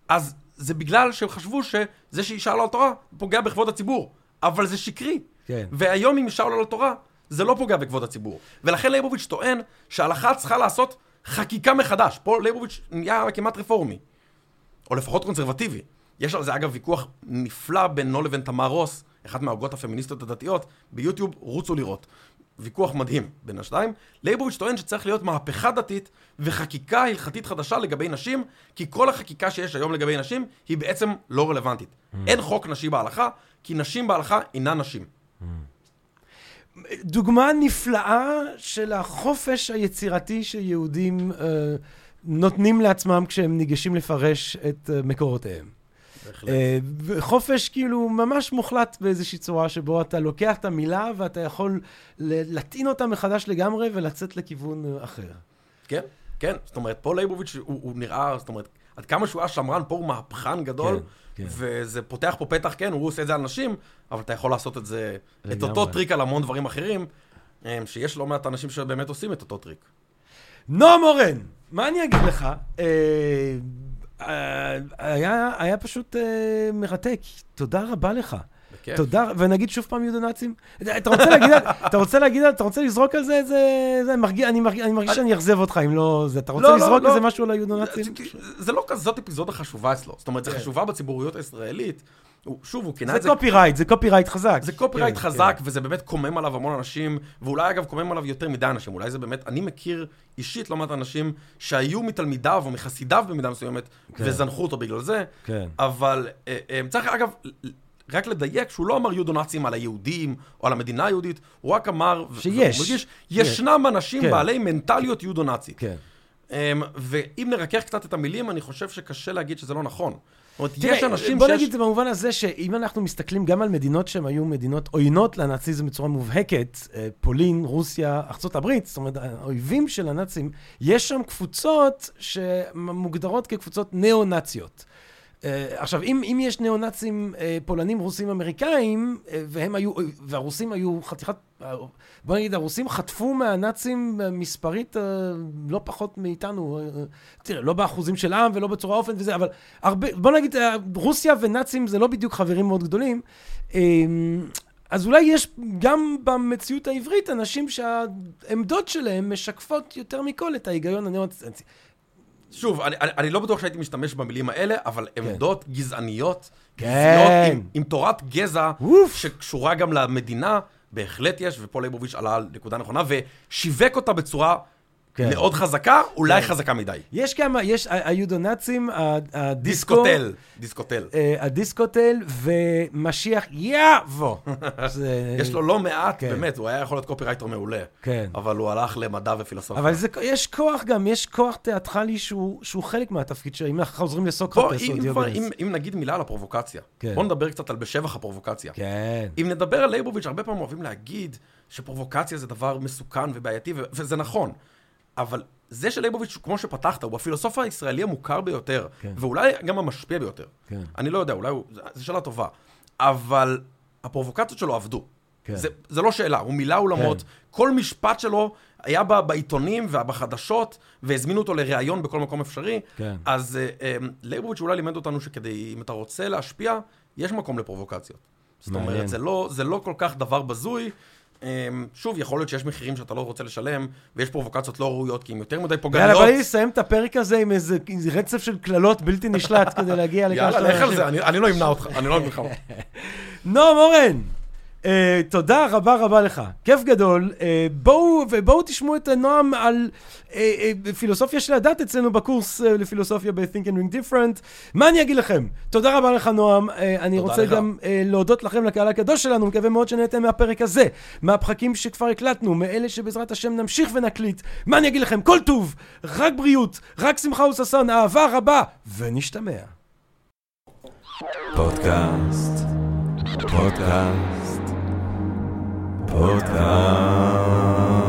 אז זה בגלל שהם חשבו שזה שאישה עולה לתורה פוגע בכבוד הציבור. אבל זה שקרי. כן. והיום אם אישה עולה לתורה, זה לא פוגע בכבוד הציבור. ולכן ליבוביץ' טוען שההלכה צריכה לעשות חקיקה מחדש. פה ליבוביץ' נהיה כמעט רפורמי. או לפחות קונסרבטיבי. יש על זה אגב ויכוח נפלא בינו לבין תמר רוס, אחת מההוגות הפמיניסטיות הדתיות, ביוטיוב, רוצו לראות. ויכוח מדהים בין השתיים. לייבוביץ' טוען שצריך להיות מהפכה דתית וחקיקה הלכתית חדשה לגבי נשים, כי כל החקיקה שיש היום לגבי נשים היא בעצם לא רלוונטית. אין חוק נשי בהלכה, כי נשים בהלכה אינן נשים. דוגמה נפלאה של החופש היצירתי שיהודים אה, נותנים לעצמם כשהם ניגשים לפרש את אה, מקורותיהם. אה, חופש כאילו ממש מוחלט באיזושהי צורה שבו אתה לוקח את המילה ואתה יכול להטעין אותה מחדש לגמרי ולצאת לכיוון אה, אחר. כן, כן. זאת אומרת, פה לייבוביץ' הוא, הוא נראה, זאת אומרת, עד כמה שהוא היה שמרן, פה הוא מהפכן גדול, כן, כן. וזה פותח פה פתח, כן, הוא עושה את זה על נשים, אבל אתה יכול לעשות את זה, את. אותו טריק על המון דברים אחרים, אה, שיש לא מעט אנשים שבאמת עושים את אותו טריק. נועם אורן, מה אני אגיד לך? אה, אה, היה, היה פשוט אה, מרתק. תודה רבה לך. בכיף. תודה, ונגיד שוב פעם יודונאצים? אתה רוצה להגיד, אתה רוצה להגיד, אתה רוצה לזרוק על זה איזה, זה מרגיע, אני מרגיש, אני מרגיש שאני אאכזב אותך אם לא זה. אתה רוצה לא, לא, לזרוק לא. איזה משהו על היודונאצים? זה- זה לא כזאת אפיזודה חשובה אצלו, זאת אומרת, זה כן. חשובה בציבוריות הישראלית. הוא- שוב, הוא כינה זה את זה קופירייט, זה קופירייט חזק. זה קופירייט כן, חזק, וזה באמת קומם עליו המון אנשים, ואולי אגב קומם עליו יותר מדי אנשים, אולי זה באמת, אני מכיר אישית לא מעט אנשים שהיו מתלמידיו או מחסידיו במידה מסוימת, כן. וזנחו אותו בגלל זה, כן. אבל אה, אה, צריך אגב רק לדייק שהוא לא אמר יודו-נאצים על היהודים או על המדינה היהודית, הוא רק אמר, שיש. מדגיש, ישנם אנשים כן. בעלי מנטליות יודו-נאצית. כן. אמ, ואם נרכך קצת את המילים, אני חושב שקשה להגיד שזה לא נכון. זאת אומרת, יש אנשים בוא שיש... נגיד את זה במובן הזה שאם אנחנו מסתכלים גם על מדינות שהן היו מדינות עוינות לנאציזם בצורה מובהקת, אה, פולין, רוסיה, ארצות הברית, זאת אומרת, האויבים של הנאצים, יש שם קבוצות שמוגדרות כקבוצות ניאו-נאציות. אה, עכשיו, אם, אם יש ניאו-נאצים אה, פולנים, רוסים, אמריקאים, אה, והם היו, והרוסים היו חתיכת, בוא נגיד, הרוסים חטפו מהנאצים מספרית לא פחות מאיתנו, אה, אה, תראה, לא באחוזים של עם ולא בצורה אופן וזה, אבל הרבה, בוא נגיד, רוסיה ונאצים זה לא בדיוק חברים מאוד גדולים. אז אולי יש גם במציאות העברית אנשים שהעמדות שלהם משקפות יותר מכל את ההיגיון הניאו-נאצי. שוב, אני, אני, אני לא בטוח שהייתי משתמש במילים האלה, אבל עמדות גזעניות, כן. גזעיות עם, עם תורת גזע, אוף. שקשורה גם למדינה, בהחלט יש, ופה ליבוביץ' עלה על נקודה נכונה, ושיווק אותה בצורה כן. מאוד חזקה, אולי כן. חזקה מדי. יש כמה, יש ה- היודונאצים, ה- הדיסקו, דיסכותל, דיסכותל. אה, הדיסכותל ומשיח יבוא. זה- יש לו לא מעט, כן. באמת, הוא היה יכול להיות קופירייטר מעולה. כן. אבל הוא הלך למדע ופילוסופיה. אבל זה, יש כוח גם, יש כוח תיאטרלי שהוא, שהוא חלק מהתפקיד שלו, אם אנחנו חוזרים לסוקרטס או דיוגנס. אם, אם נגיד מילה על הפרובוקציה, כן. בוא נדבר קצת על בשבח הפרובוקציה. כן. אם נדבר על ליבוביץ', הרבה פעמים אוהבים להגיד שפרובוקציה זה דבר מסוכן ובעייתי, ו- וזה נכון. אבל זה שליבוביץ', כמו שפתחת, הוא הפילוסוף הישראלי המוכר ביותר, כן. ואולי גם המשפיע ביותר. כן. אני לא יודע, אולי הוא... זו שאלה טובה. אבל הפרובוקציות שלו עבדו. כן. זה, זה לא שאלה, הוא מילא אולמות, כן. כל משפט שלו היה ב- בעיתונים ובחדשות, והזמינו אותו לראיון בכל מקום אפשרי. כן. אז אה, אה, ליבוביץ' אולי לימד אותנו שכדי, אם אתה רוצה להשפיע, יש מקום לפרובוקציות. זאת מעניין. אומרת, זה לא, זה לא כל כך דבר בזוי. אה, שוב, יכול להיות שיש מחירים שאתה לא רוצה לשלם, ויש פרובוקציות לא ראויות, כי הן יותר מדי יאללה, פוגעניות. בוא נסיים את הפרק הזה עם איזה רצף של קללות בלתי נשלט כדי להגיע לכמה יאללה, לך על. זה, אני לא אמנע אותך, אני לא אמנע אותך. נועם אורן, אה, תודה רבה רבה לך, כיף גדול. אה, בואו, ובואו תשמעו את נועם על אה, אה, פילוסופיה של הדת אצלנו בקורס אה, לפילוסופיה ב-Think and Ring Different. מה אני אגיד לכם? תודה רבה לך נועם. אה, אני רוצה לך. גם אה, להודות לכם, לקהל הקדוש שלנו, מקווה מאוד שנהנתם מהפרק הזה, מהפחקים שכבר הקלטנו, מאלה שבעזרת השם נמשיך ונקליט. מה אני אגיד לכם? כל טוב, רק בריאות, רק שמחה וששון, אהבה רבה, ונשתמע. פודקאסט, פודקאסט, Podcast.